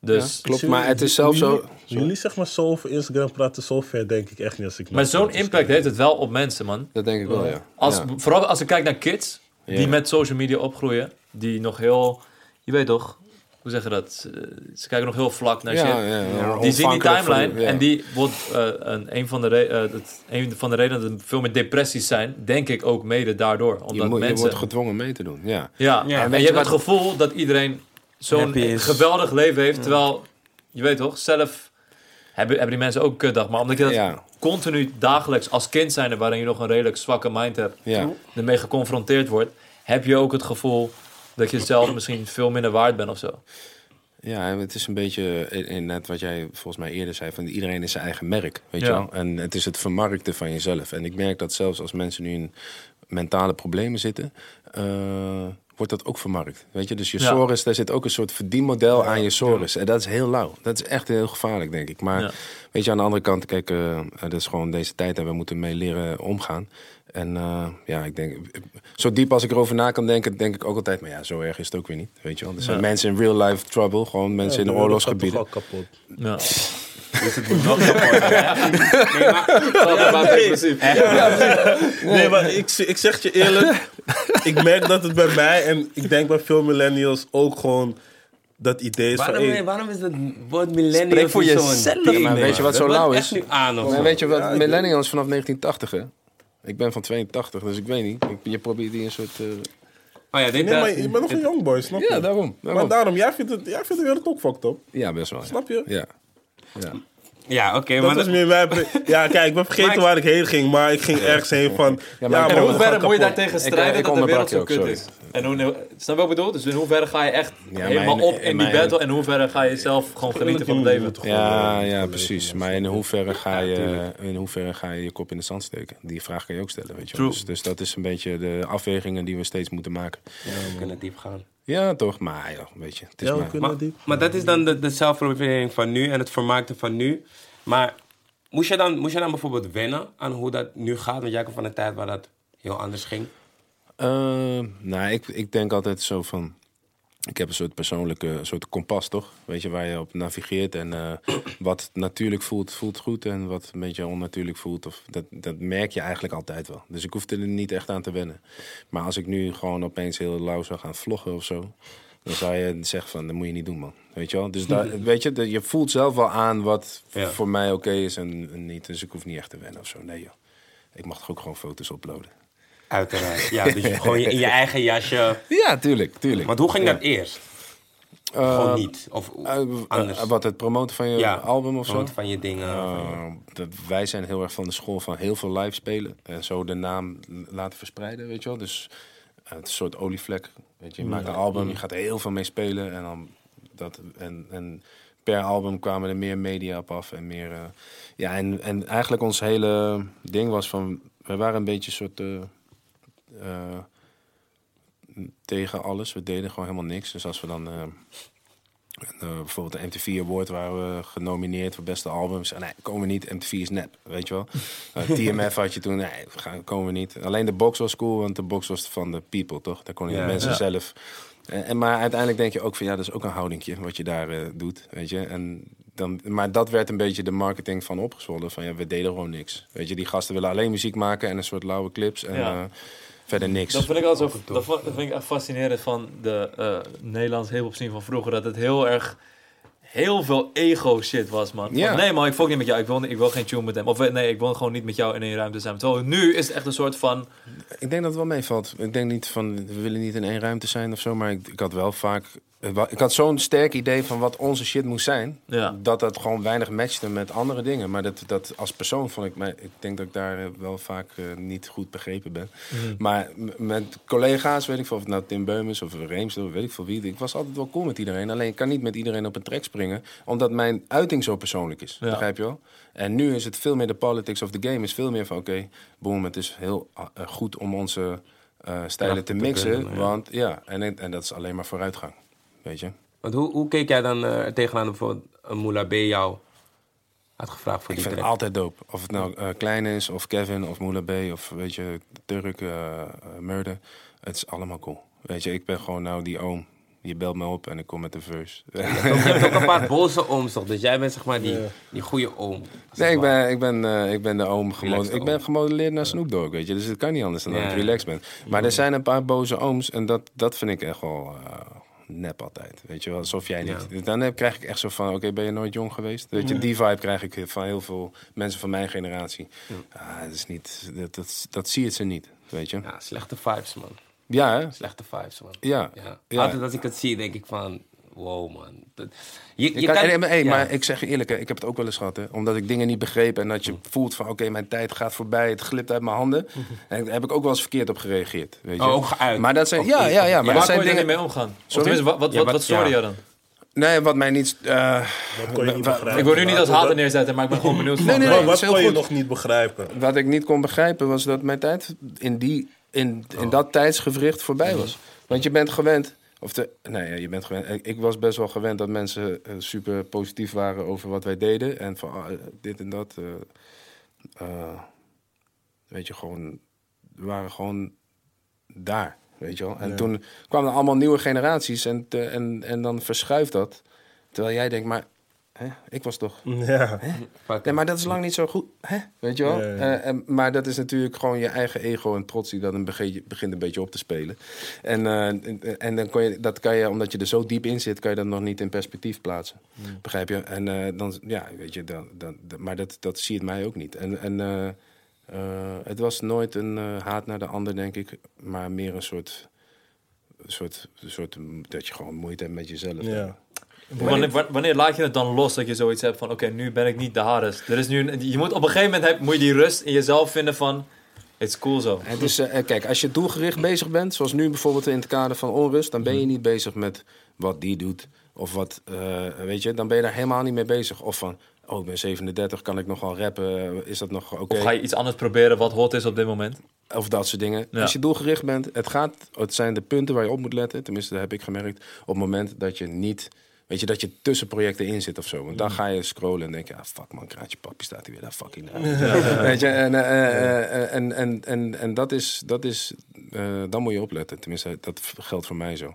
Dus, ja, klopt. Maar het is zelfs zo. Jullie zeg maar zo over Instagram praten, zo ver denk ik echt niet als ik... maar zo'n impact heeft het wel op mensen, man. Dat denk ik wel, ja. Als, ja. Vooral als ik kijk naar kids die Ja. met social media opgroeien, die nog heel, je weet toch, hoe zeg je dat? Ze, ze kijken nog heel vlak naar shit. Ja, ja, ja, Die zien die timeline ja. en die wordt eh, een, een, van de re- eh, het, een van de redenen dat er veel meer depressies zijn, denk ik ook mede daardoor. Omdat je, moet, je mensen. wordt gedwongen mee te doen, ja. ja, Ja, en je je hebt het gevoel dat iedereen zo'n geweldig leven heeft, terwijl je weet toch, zelf hebben, hebben die mensen ook een kutdag. Maar omdat je dat Ja, continu dagelijks als kind zijn, waarin je nog een redelijk zwakke mind hebt, ja. ermee geconfronteerd wordt, heb je ook het gevoel dat je zelf misschien veel minder waard bent of zo. Ja, en het is een beetje in, in net wat jij volgens mij eerder zei: van iedereen is zijn eigen merk. Weet Ja. je wel? En het is het vermarkten van jezelf. En ik merk dat zelfs als mensen nu in mentale problemen zitten, eh, wordt dat ook vermarkt. Weet je, dus je Ja. daar zit ook een soort verdienmodel aan je sores. En dat is heel lauw. Dat is echt heel gevaarlijk, denk ik. Maar weet je, aan de andere kant, kijk, eh, dat is gewoon deze tijd en we moeten mee leren omgaan. En eh, ja, ik denk, zo diep als ik erover na kan denken, denk ik ook altijd, maar ja, zo erg is het ook weer niet. Weet je wel, er zijn Ja. mensen in real life trouble, gewoon mensen in de oorlogsgebieden. Al kapot. Ja. Dus het moet nog kapot. Nee, maar, Nee, maar ik, ik zeg je eerlijk, ik merk dat het bij mij en ik denk bij veel millennials ook gewoon dat idee is van... waarom, hey, waarom is dat woord millennial Spreek voor jezelf. Maar weet je wat zo Dat lauw is? nu aan of Maar weet je wat, Ja, ik- millennials vanaf 1980 hè? Ik ben van 82, dus ik weet niet. Ik- Je probeert die een soort... eh, Oh ja, dit, nee, maar eh, je bent nog een youngboy, snap je? Ja, daarom. Maar daarom. daarom, jij vindt, het, jij vindt de wereld ook fucked up. Ja, best wel. ja. Snap je? Ja. ja. Ja, oké, Dat maar was dat- meer mijn... Ja, kijk, ik ben vergeten ik- waar ik heen ging, maar ik ging ergens heen van... Ja, maar- man, En we hoe ver moet je daar tegen strijden ik dat de wereld zo kut is? En hoe, snap je wat ik bedoel? Dus in hoeverre ga je echt Ja, helemaal mijn- op in die mijn- battle en in hoeverre ga je zelf gewoon genieten van het leven? Ja, ja, precies. Maar in hoeverre, ga je, in hoeverre ga je je kop in de zand steken? Die vraag kan je ook stellen, weet je wel. Dus, dus dat is een beetje de afwegingen die we steeds moeten maken. we kunnen diep gaan. Ja, toch? Maar ja, weet je, het is Ja, we maar... dat is dan de, de van nu en het vermaakte van nu. Maar moest je, dan, moest je dan bijvoorbeeld wennen aan hoe dat nu gaat? Want jij komt van een tijd waar dat heel anders ging. Eh, nou, ik, ik denk altijd zo van. Ik heb een soort persoonlijke een soort kompas, toch? Weet je, waar je op navigeert. En eh, wat natuurlijk voelt, voelt goed. En wat een beetje onnatuurlijk voelt, of, dat, dat merk je eigenlijk altijd wel. Dus ik hoefde er niet echt aan te wennen. Maar als ik nu gewoon opeens heel lauw zou gaan vloggen of zo... dan zou je zeggen van, dat moet je niet doen, man. Weet je wel? Dus daar, [LAUGHS] weet je, je voelt zelf wel aan wat Ja. voor mij oké is en, en niet. Dus ik hoef niet echt te wennen of zo. Nee, joh. Ik mag toch ook gewoon foto's uploaden. Uiteraard. Ja, dus gewoon je- in je [LAUGHS] eigen jasje. Ja, tuurlijk, tuurlijk. Want hoe ging dat eerst? Eh, Gewoon niet. Of anders. eh, wat, het promoten van je ja, album of zo? Van je dingen. dat, wij zijn heel erg van de school van heel veel live spelen. En zo de naam laten verspreiden, weet je wel. Dus het een soort olievlek. Weet je, je maakt een album, je gaat er heel veel mee spelen. En, dan dat, en, en per album kwamen er meer media op af. En, meer, ja, en, en eigenlijk ons hele ding was van... We waren een beetje een soort... eh, tegen alles. We deden gewoon helemaal niks. Dus als we dan... eh, eh, bijvoorbeeld de MTV Award waren we genomineerd voor beste albums. En nee, komen we niet. MTV is nep, weet je wel. [LAUGHS] TMF had je toen, nee, we gaan, komen we niet. Alleen de box was cool, want de box was van de people, toch? Daar konden Ja. de mensen Ja. zelf... En, en, maar uiteindelijk denk je ook van, ja, dat is ook een houdingje wat je daar doet, weet je. En dan, maar dat werd een beetje de marketing van opgezwollen. Van ja, we deden gewoon niks. Weet je, die gasten willen alleen muziek maken en een soort lauwe clips. En Ja. Verder niks. Dat vind ik altijd zo, dat, vind ik echt fascinerend van de eh Nederlands hip-hop scene van vroeger. Dat het heel erg, heel veel ego shit was, man. Van, Ja. nee, man, ik volg niet met jou. Ik wil, ik wil geen tune met hem. Of eh, nee, ik wil gewoon niet met jou in één ruimte zijn. Terwijl nu is het echt een soort van. Ik denk dat het wel meevalt. Ik denk niet van, we willen niet in één ruimte zijn of zo. Maar ik, ik had wel vaak... Ik had zo'n sterk idee van wat onze shit moest zijn. Ja. Dat dat gewoon weinig matchte met andere dingen. Maar dat, dat als persoon vond ik... mij- Ik denk dat ik daar eh, wel vaak eh, niet goed begrepen ben. Maar m- met collega's, weet ik veel, of nou Tim Beumers of Reems, of weet ik veel wie. Ik was altijd wel cool met iedereen. Alleen ik kan niet met iedereen op een trek springen. Omdat mijn uiting zo persoonlijk is. Ja. Begrijp je wel? En nu is het veel meer de politics of the game. is veel meer van, oké, boom, het is heel eh, goed om onze eh, stijlen te te mixen. kunnen. Want ja, en, en dat is alleen maar vooruitgang. Weet je? Want hoe, hoe keek jij dan eh, tegenaan bijvoorbeeld een Moula B jou had gevraagd voor Ik die vind het altijd dope. Of het nou eh, Klein is, of Kevin, of Moula B, of weet je, Turk, eh eh, Murder. Het is allemaal cool. Weet je, ik ben gewoon nou die oom. Je belt me op en ik kom met de verse. Je hebt ook een paar boze ooms toch? Dus jij bent zeg maar die, die goede oom. Nee, ik ben, ik ben, eh, ik ben de oom. Gemode- ik ben gemodelleerd naar Snoop Dogg, weet je. Dus het kan niet anders dan dat ik relaxed ben. Maar er zijn een paar boze ooms en dat, dat vind ik echt wel eh, nep altijd. Weet je wel, alsof jij niet... Dan heb, krijg ik echt zo van, oké, ben je nooit jong geweest? Weet je, die vibe krijg ik van heel veel mensen van mijn generatie. Ah, dat is niet... Dat, dat, dat zie je ze niet, weet je. Ja, slechte vibes man. Ja, hè? Slechte vibes man. Ja. Ja. Ja. Altijd als ik het zie denk ik van... Wow man. Dat, je, Je kan, hey, maar, hey, ja. maar ik zeg je eerlijk, hè, ik heb het ook wel eens gehad. Hè, omdat ik dingen niet begreep en dat je voelt van... oké, mijn tijd gaat voorbij, het glipt uit mijn handen. En daar heb ik ook wel eens verkeerd op gereageerd. Weet je. Oh, ook geuit. Maar dat zijn, Of ja, ja, ja, maar Ja, dat Waar zijn kon je er dingen... niet mee omgaan? Sorry? wat, wat, Ja, wat, stoorde ja. jou dan? Nee, wat mij niet... eh, Wat kon je niet begrijpen? Ik wil nu niet als hater neerzetten, maar ik ben gewoon benieuwd van. Nee, nee, Wat, nee. kon je goed. nog niet begrijpen? wat ik niet kon begrijpen was dat mijn tijd in, die, in, in dat tijdsgevricht voorbij was. Want je bent gewend... Of de, nee, ja, je bent gewend. Ik, was best wel gewend dat mensen eh, super positief waren over wat wij deden. En van ah, dit en dat. eh, eh, weet je, gewoon... We waren gewoon daar, weet je wel. En toen kwamen er allemaal nieuwe generaties en, te- en, en dan verschuift dat. Terwijl jij denkt, maar hè, ik was toch... [LAUGHS] Ja. Nee, maar dat is lang niet zo goed, hè? weet je wel. Ja, ja. Eh, en, maar dat is natuurlijk gewoon je eigen ego en trots die dan begint een beetje op te spelen. En, eh, en, en dan kan je, dat kan je, omdat je er zo diep in zit, kan je dat nog niet in perspectief plaatsen. Begrijp je? En eh, dan, ja, weet je, dan, dan, dan- maar dat, dat zie je mij ook niet. En, en het was nooit een haat naar de ander, denk ik, maar meer een soort, een soort, een soort dat je gewoon moeite hebt met jezelf. Ja. Wanneer, wa- wanneer laat je het dan los dat je zoiets hebt van, oké, nu ben ik niet de hardest. Er is nu je moet op een gegeven moment heb, moet je die rust in jezelf vinden van, it's cool zo. Het is, eh, kijk, als je doelgericht bezig bent, zoals nu bijvoorbeeld in het kader van onrust, dan ben je niet bezig met wat die doet. Of wat, eh, weet je, dan ben je daar helemaal niet mee bezig. Of van, oh, ik ben 37, kan ik nog wel rappen? Is dat nog oké? Of ga je iets anders proberen wat hot is op dit moment? Of dat soort dingen. Ja. Als je doelgericht bent, het, gaat, het zijn de punten waar je op moet letten. Tenminste, dat heb ik gemerkt. Op het moment dat je niet, weet je, dat je tussen projecten in zit of zo. Want dan ga je scrollen en denk je, ah, fuck man, kraatje papi staat hier weer daar fucking. [LAUGHS] [LAUGHS] Weet je, en, eh, eh, eh, en, en, en, en dat is, dat is dan moet je opletten. Tenminste, dat geldt voor mij zo.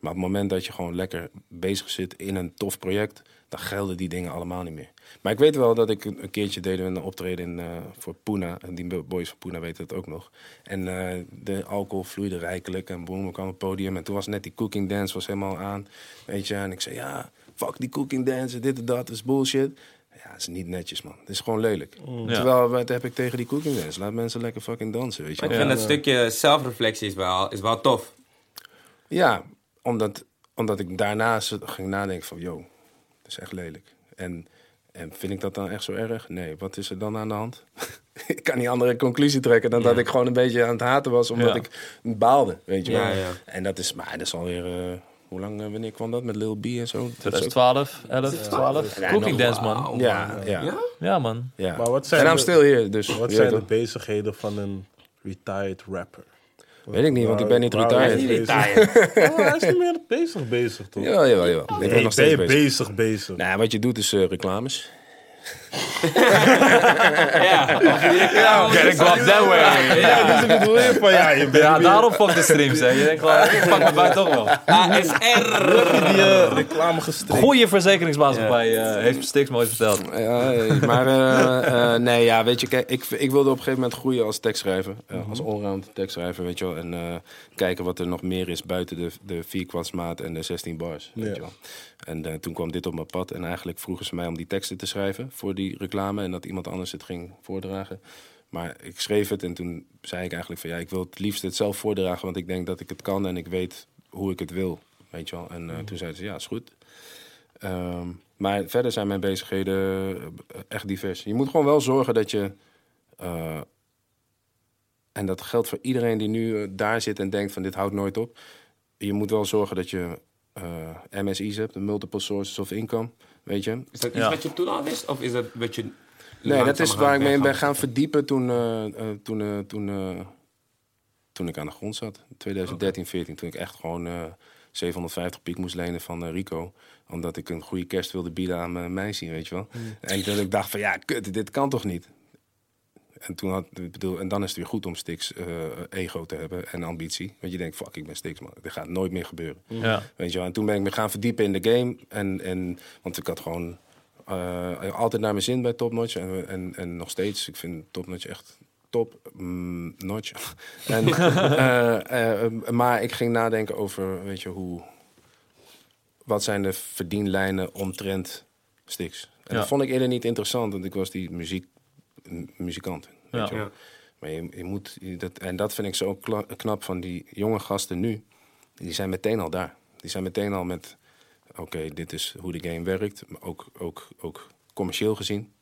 Maar op het moment dat je gewoon lekker bezig zit in een tof project, dan gelden die dingen allemaal niet meer. Maar ik weet wel dat ik een keertje deed een optreden in, eh, voor Puna. En die boys van Puna weten het ook nog. En eh, de alcohol vloeide rijkelijk. En boom, ik kwam op het podium. En toen was net die cooking dance was helemaal aan. Weet je, en ik zei, ja, fuck die cooking dance. Dit en dat, dat is bullshit. Ja, het is niet netjes, man. Het is gewoon lelijk. Ja. Terwijl, wat heb ik tegen die cooking dance? Laat mensen lekker fucking dansen, weet je Maar ik vind dat stukje zelfreflectie is wel, is wel tof. Ja, omdat, omdat ik daarna zo- ging nadenken van, yo, is echt lelijk. En, en vind ik dat dan echt zo erg? Nee, wat is er dan aan de hand? [LAUGHS] ik kan niet andere conclusie trekken dan dat ik gewoon een beetje aan het haten was, omdat Ja. ik baalde, weet je wel. Ja, ja. En dat is, maar dat is alweer, eh, hoe lang, eh, wanneer kwam dat met Lil B en zo? Dat is ook- 2012, 11, 12. Ja, Cooking Dance, man. Ja, ja, ja. Ja? man. Maar wat zijn En I'm de- still here, dus Wat zijn de bezigheden van een retired rapper? Weet ik niet, want ik ben niet retired. is hij bezig? Ja, maar hij is niet meer bezig bezig, toch? Jawel, jawel, jawel. Ik ben nog ben je steeds bezig. bezig bezig? Nou, wat je doet is eh, reclames. Ja. Get it go up that way. Ja, dus ik bedoel je van, ja, je bent Ja, daarom fuck de streams, hè. Je denkt gewoon, ik pak mijn buiten toch wel. ASR. die eh, reclame gestrikt. Goeie verzekeringsmaatschappij eh, heeft Stix mooi verteld. Ja, eh, maar eh, eh, nee, ja, weet je, kijk, ik, ik wilde op een gegeven moment groeien als tekstschrijver. eh, Als allround tekstschrijver, weet je wel. En eh, kijken wat er nog meer is buiten de, de 4 kwartsmaat en de 16 bars, weet Ja. je wel. En eh, toen kwam dit op mijn pad. En eigenlijk vroegen ze mij om die teksten te schrijven voor die reclame. En dat iemand anders het ging voordragen. Maar ik schreef het en toen zei ik eigenlijk van... ja, ik wil het liefst het zelf voordragen, want ik denk dat ik het kan... en ik weet hoe ik het wil, weet je wel. En eh, toen zeiden ze, ja, is goed. Ehm, maar verder zijn mijn bezigheden eh, echt divers. Je moet gewoon wel zorgen dat je. eh, en dat geldt voor iedereen die nu daar zit en denkt van dit houdt nooit op. Je moet wel zorgen dat je MSI's hebt, multiple sources of income, weet je. Is dat iets Ja. wat je toen al wist? Of is dat wat je Nee, dat is waar ik mee ben gaan. verdiepen toen, eh, eh, toen, eh, toen, eh, toen ik aan de grond zat. 2013, 14, toen ik echt gewoon eh 750 piek moest lenen van Rico. Omdat ik een goede kerst wilde bieden aan mijn meisje, weet je wel. En toen ik dacht van, ja, kut, dit kan toch niet? En, toen had, ik bedoel, en dan is het weer goed om Stix eh, ego te hebben en ambitie. Want je denkt, fuck, ik ben Stix, man. Dit gaat nooit meer gebeuren. Ja. Weet je wel? En toen ben ik me gaan verdiepen in de game. En, en, want ik had gewoon eh, altijd naar mijn zin bij Top Notch. En, en, en nog steeds, ik vind Top Notch echt top mm, notch. [LAUGHS] en, eh, maar ik ging nadenken over, weet je, hoe... Wat zijn de verdienlijnen omtrent Stix? En Ja. dat vond ik eerder niet interessant, want ik was die muziek, m- muzikant. Weet Ja. je. Maar je, je moet, je- dat, en dat vind ik zo knap van die jonge gasten nu. Die zijn meteen al daar. Die zijn meteen al met, oké, dit is hoe de game werkt. Maar ook, ook, ook commercieel gezien.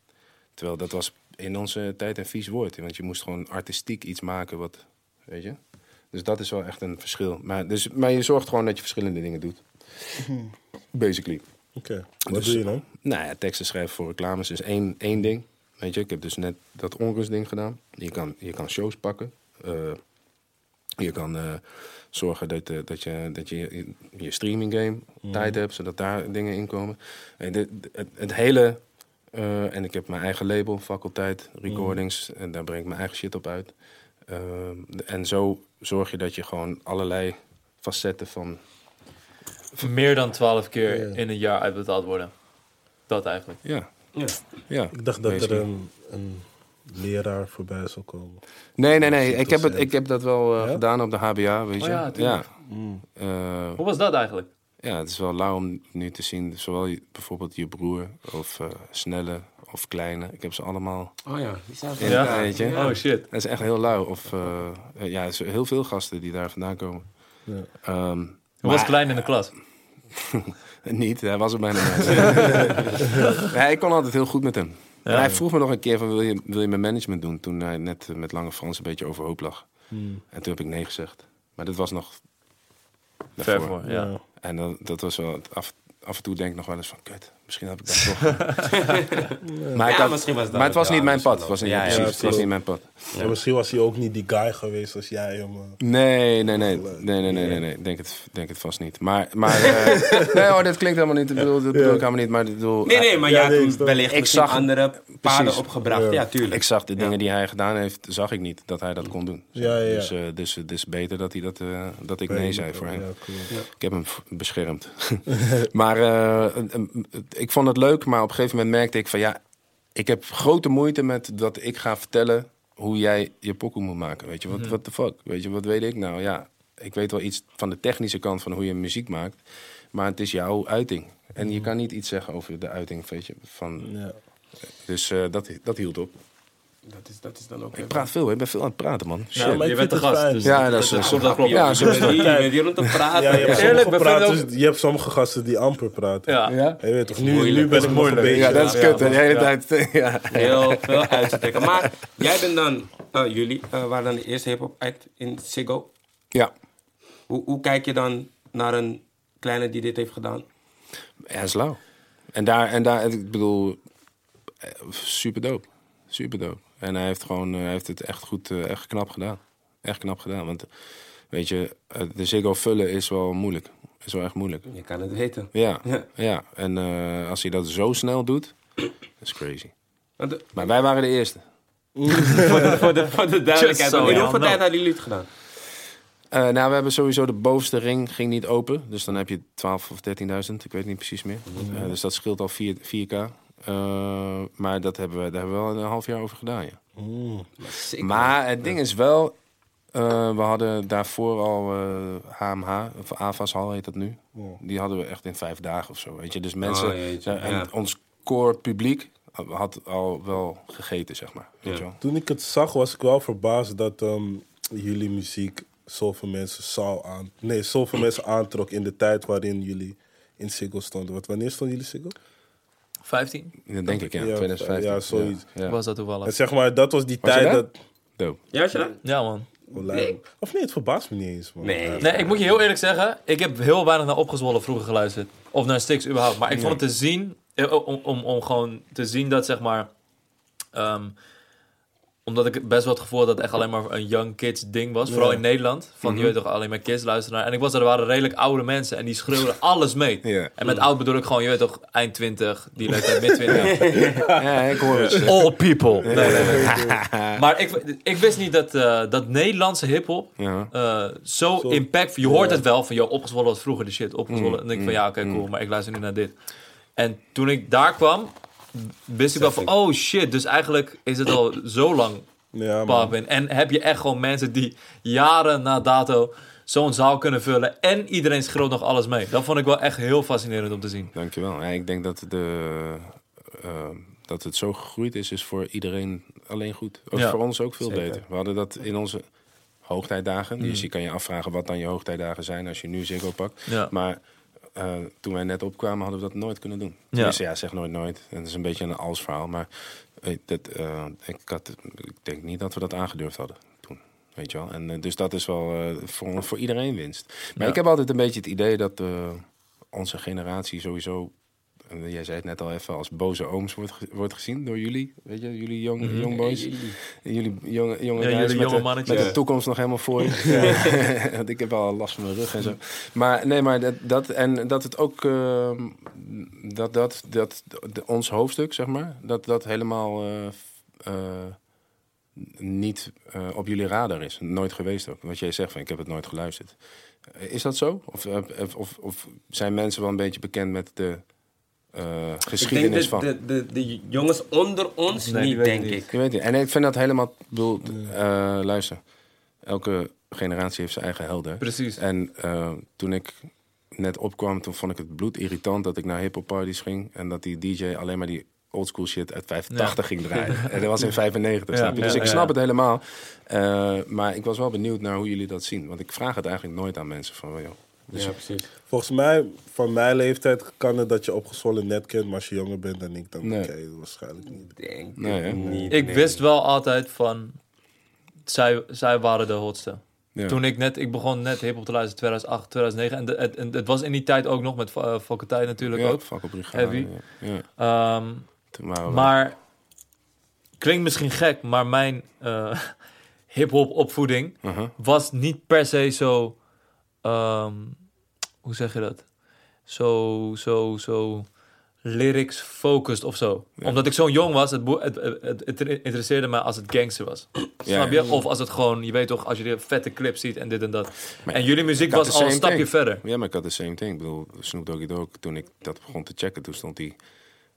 Terwijl dat was in onze tijd een vies woord. Want je moest gewoon artistiek iets maken wat, weet je. Dus dat is wel echt een verschil. Maar, dus, maar je zorgt gewoon dat je verschillende dingen doet. Basically. Oké, wat Dus- doe je dan? Nou ja, teksten schrijven voor reclames is één, één ding. Weet je, ik heb dus net dat onrustding gedaan. Je kan, je kan shows pakken. Eh, je kan eh, zorgen dat, eh, dat je, dat je je, je streaming game tijd hebt, zodat daar dingen in komen. En dit, het, het hele... en ik heb mijn eigen label, faculteit, recordings. En daar breng ik mijn eigen shit op uit. En zo zorg je dat je gewoon allerlei facetten van... Meer dan 12 keer in een jaar uitbetaald worden. Dat eigenlijk. Ja, Ja. ja. Ik dacht dat er een, een leraar voorbij zou komen. Nee, nee, nee. Ik heb, het, ik heb dat wel eh, Ja? gedaan op de HBA, weet Oh je. ja. Mm. Eh, Hoe was dat eigenlijk? ja, het is wel lauw om nu te zien. Zowel je- bijvoorbeeld je broer of eh, Snelle of Kleine. Ik heb ze allemaal. Oh ja, die zijn Ja, Ja? weet je. Oh shit. Dat is echt heel lauw. Of ja, er zijn heel veel gasten die daar vandaan komen. Ja. Ehm, Hoe was klein in de klas? [LAUGHS] [LAUGHS] Niet, hij was er bijna niet. [LAUGHS] nee, ik kon altijd heel goed met hem. en hij vroeg me nog een keer van, wil je, wil je mijn management doen? Toen hij net met Lange Frans een beetje overhoop lag. Hmm. En toen heb ik nee gezegd. Maar dat was nog Ver voor, ja. En dat, dat was wel, af, af en toe denk ik nog wel eens van, kut, misschien heb ik dat toch. [LAUGHS] maar, ik Ja, had- misschien was dat maar het was het, niet mijn pad. Het was niet. Ja, precies, het was niet mijn pad. Misschien was hij ook niet die guy geweest als jij, jongen. Nee, nee, nee. Nee, nee, nee, nee, nee. Denk het, denk het vast niet. Maar, maar [LAUGHS] eh, nee hoor, dit klinkt helemaal niet. Ik bedoel, dat bedoel ik helemaal niet. Maar ik bedoel, Nee, nee, maar Ja, ja, nee, toen wellicht Ik zag- andere paden Precies. opgebracht. Ja, Ja. tuurlijk. Ik zag de dingen Ja. die hij gedaan heeft, zag ik niet dat hij dat kon doen. Ja, ja, ja. Dus, eh, dus het is beter dat, hij dat, eh, dat ik nee zei voor hem. Ja, cool. Ik heb hem beschermd. [LAUGHS] maar eh, een- een- ik vond het leuk, maar op een gegeven moment merkte ik van ja, ik heb grote moeite met dat ik ga vertellen hoe jij je pokoe moet maken. Weet je, wat what the fuck? Weet je, wat weet ik nou? Ja, ik weet wel iets van de technische kant van hoe je muziek maakt, maar het is jouw uiting. En je kan niet iets zeggen over de uiting, weet je. Van, Ja. dus eh, dat, dat hield op. Dat is, dat is dan ook... Ik praat veel, hè. ik ben veel aan het praten, man. Ja, maar je bent de gast. Dus Ja, dat is- dat, dat dat, is- klopt. Ja, zo je is bent het. hier, [LAUGHS] je bent hier om te praten. Ja, je hebt, [LAUGHS] Eerlijk, praters, je hebt sommige gasten die amper praten. Ja. Ja? Je weet toch, nu, moeilijk. nu ben ik een moeilijk. beetje... Ja, dat is kut. De hele tijd. [LAUGHS] Ja. Heel veel uitsteken. Maar jij bent dan, eh, jullie eh, waren dan de eerste hip-hop act in Ziggo. ja. Hoe, hoe kijk je dan naar een kleine die dit heeft gedaan? Ja, is lauw. En daar, en daar, ik bedoel, eh, super dope. Super dope. En hij heeft gewoon, eh, hij heeft het echt goed, eh, echt knap gedaan. Echt knap gedaan. Want, weet je, eh, de Ziggo vullen is wel moeilijk. Is wel echt moeilijk. Je kan het weten. Ja, Ja. ja. En als hij dat zo snel doet, dat is crazy. De- Maar wij waren de eerste. [LAUGHS] voor, de, voor, de, voor de duidelijkheid. So in hoeveel tijd hadden jullie het gedaan? Nou, we hebben sowieso de bovenste ring ging niet open. Dus dan heb je 12 of 13.000, ik weet niet precies meer. Eh, dus dat scheelt al 4, 4k. Eh, maar dat hebben we, daar hebben we wel een half jaar over gedaan, ja. Mm. Maar het ding is wel, eh, we hadden daarvoor al eh, HMH, of AVAS-hal heet dat nu. Die hadden we echt in vijf dagen of zo, weet je. Dus mensen, Oh, en ja. ons core publiek had al wel gegeten, zeg maar. Weet Ja. wel. Toen ik het zag, was ik wel verbaasd dat ehm, jullie muziek zoveel mensen zou aan... Nee, zoveel mensen aantrok in de tijd waarin jullie in Siggo stonden. Want wanneer stonden jullie Siggo? 15 Dat denk ik, ja. Ja, 2015. ja, zoiets. Ja, ja. was dat toevallig. En zeg maar, dat was die Was tijd dat... Dope. Ja, was je dat? Ja, man. Of nee, het verbaast me niet eens, man. Nee. Nee, ik moet je heel eerlijk zeggen, ik heb heel weinig naar Opgezwollen vroeger geluisterd. Of naar Stix überhaupt. Maar ik vond het te zien, eh, om, om, om gewoon te zien dat zeg maar... ehm, omdat ik best wel het gevoel had dat het echt alleen maar een young kids ding was. Vooral in Nederland. Van, je weet toch, alleen maar kids luisteren naar. En ik was er, er waren redelijk oude mensen en die schreeuwden [LAUGHS] alles mee. Ja. En met oud bedoel ik gewoon, je weet toch, eind 20, die leeftijd mid 20. [LAUGHS] Ja, ik hoor het. All people. Nee, nee, nee. [LAUGHS] maar ik, ik wist niet dat, eh, dat Nederlandse hip-hop Ja. eh, zo, Zo- impactvol. Je hoort het wel van, joh, opgezwollen was vroeger de shit. Opgezwollen. Mm, en denk ik van, ja, oké, cool. Maar ik luister nu naar dit. En toen ik daar kwam, wist ik wel van, oh shit. Dus eigenlijk is het al [CLEARS THROAT] zo lang Ja. En heb je echt gewoon mensen die jaren na dato zo'n zaal kunnen vullen. En iedereen schreeuwt nog alles mee. Dat vond ik wel echt heel fascinerend om te zien. Dankjewel. Ja, ik denk dat, de, eh, dat het zo gegroeid is, is voor iedereen alleen goed. Ook Ja, voor ons ook veel zeker. beter. We hadden dat in onze hoogtijdagen. Dus je kan je afvragen wat dan je hoogtijdagen zijn als je nu Ziggo pakt. Ja. Maar eh, toen wij net opkwamen, hadden we dat nooit kunnen doen. Tenminste, ja, zeg nooit nooit. En dat is een beetje een als verhaal. Maar eh, dat, eh, ik, had, ik denk niet dat we dat aangedurfd hadden toen. Weet je wel? En dus dat is wel voor, voor iedereen winst. Maar Ja. ik heb altijd een beetje het idee dat onze generatie sowieso. En Jij zei het net al even, als boze ooms wordt, ge- wordt gezien door jullie. Weet je, jullie young, young boys. Jullie jonge, jonge Ja, jullie met, jonge de, mannetjes. met de toekomst nog helemaal voor je. [LAUGHS] Want ik heb al last van mijn rug en zo. Maar nee, maar dat, dat en dat het ook ehm, dat, dat, dat de- ons hoofdstuk, zeg maar, dat dat helemaal eh, eh, niet eh, op jullie radar is. Nooit geweest ook. Wat jij zegt van ik heb het nooit geluisterd. Is dat zo? Of, of, of zijn mensen wel een beetje bekend met de eh, Ik denk geschiedenis dat van? de, de, de jongens onder ons Nee, niet, denk niet. ik. Je weet het. En ik vind dat helemaal. bedoel, eh, luister, elke generatie heeft zijn eigen helden. Precies. En eh, toen ik net opkwam, toen vond ik het bloed irritant dat ik naar hip-hop parties ging en dat die DJ alleen maar die oldschool shit uit 85 ging draaien. [LAUGHS] En dat was in 95, Ja, snap je? Dus ja, ik ja. snap het helemaal. Eh, maar ik was wel benieuwd naar hoe jullie dat zien. Want ik vraag het eigenlijk nooit aan mensen van, joh, Ja, precies. Volgens mij, van mijn leeftijd kan het dat je opgezwollen net kent, maar als je jonger bent dan ik, dan Nee. ken je het waarschijnlijk niet. Denk Nee, hè? ik niet. Ik nee. wist wel altijd van... Zij, zij waren de hotste. Ja. Toen ik net... Ik begon net hip-hop te luisteren 2008, 2009. En, de- het, en het was in die tijd ook nog met uh, natuurlijk ja, ook. Fakkelbrigade, Heavy. Ja. Ja. Ehm, maar... Klinkt misschien gek, maar mijn eh [LAUGHS] hip-hop opvoeding Uh-huh. was niet per se zo. Ehm, hoe zeg je dat? Zo, zo, zo lyrics focused of zo. Omdat ik zo jong was, het, het, het, het, het interesseerde me als het gangster was. Snap je? Of als het gewoon, je weet toch, als je de vette clip ziet en dit en dat. en jullie muziek was al een stapje thing. verder. Ja, maar ik had de same thing. Ik bedoel, Snoop Doggy Dogg, toen ik dat begon te checken, toen stond hij,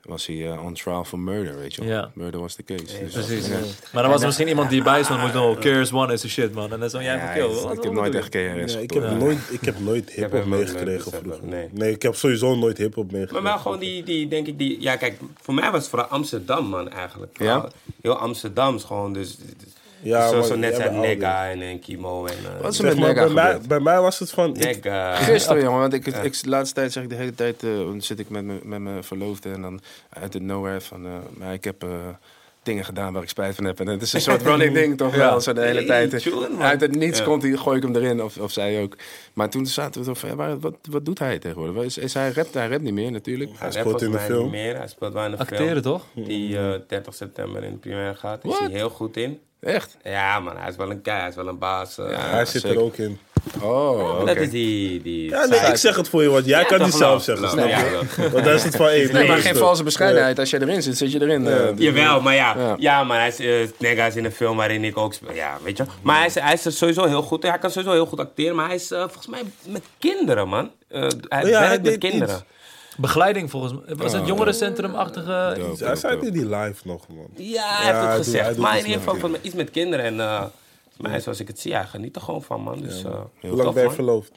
was hij eh, on trial for murder, weet je wel. Ja. Murder was the case. Dus, Precies. Ja. Maar dan was er misschien iemand die bij stond, moet nog, Cares One is the shit, man. En dan zo, jij Ja, van, kill. ik- wat- ik wat heb nooit echt? KRS ik, heb nooit, ik heb nooit hip-hop meegekregen vroeger. nee. Nee. ik heb sowieso nooit hip-hop meegekregen. Maar wel gewoon die, die, denk ik, die... Ja, kijk, voor mij was het vooral Amsterdam, man, eigenlijk. Ja? Heel Amsterdams gewoon, dus... Ja, zo net zijn. Nega en, en Kimo en... eh, Wat is er met maar, Nega bij, mij, bij mij was het van... Ik, Nega. Gisteren, jongen, want ik, ik, de laatste tijd zeg ik de hele tijd, eh, dan zit ik met, me- met mijn verloofde en dan uit het nowhere van, eh, maar ik heb eh, dingen gedaan waar ik spijt van heb. En het is een soort running ding toch [LAUGHS] wel, zo de hele tijd. uit het niets Ja. komt hij, gooi ik hem erin, of, of zij ook. Maar toen zaten we zo van, ja, maar wat, wat doet hij tegenwoordig? Is, is hij, rapt, hij rapt niet meer natuurlijk. Hij speelt speelt in de mij film. Niet meer. Hij speelt wel in de Acteren film. toch? Die eh 30 september in de première gaat. Is What? hij heel goed in. Echt? Ja, man, hij is wel een kei, hij is wel een baas. eh. hij zit zeker. er ook in. Oh. Dat is die... die Ja, nee, ik zeg het voor je, want jij Ja, kan niet zelf zeggen, Nou, snap ja, je? wel. Want dan is het van, [LAUGHS] hey, Nee, maar geen valse bescheidenheid. Als jij erin zit, zit je erin. eh. Jawel, maar ja, Ja. ja. maar hij is, is in een film waarin ik ook speel. Ja, weet je. Maar hij is, hij is er sowieso heel goed. Hij kan sowieso heel goed acteren, maar hij is volgens mij met kinderen, man. Eh, hij ja, werkt hij met kinderen. iets. Begeleiding volgens mij. Was het jongerencentrumachtige? Dope, Hij zei dope. niet die live nog, man. Ja, hij heeft het gezegd. maar in ieder geval van, iets met kinderen. En eh, volgens mij, zoals ik het zie, hij geniet er gewoon van, man. Dus, eh, Hoe lang tof, ben je verloofd?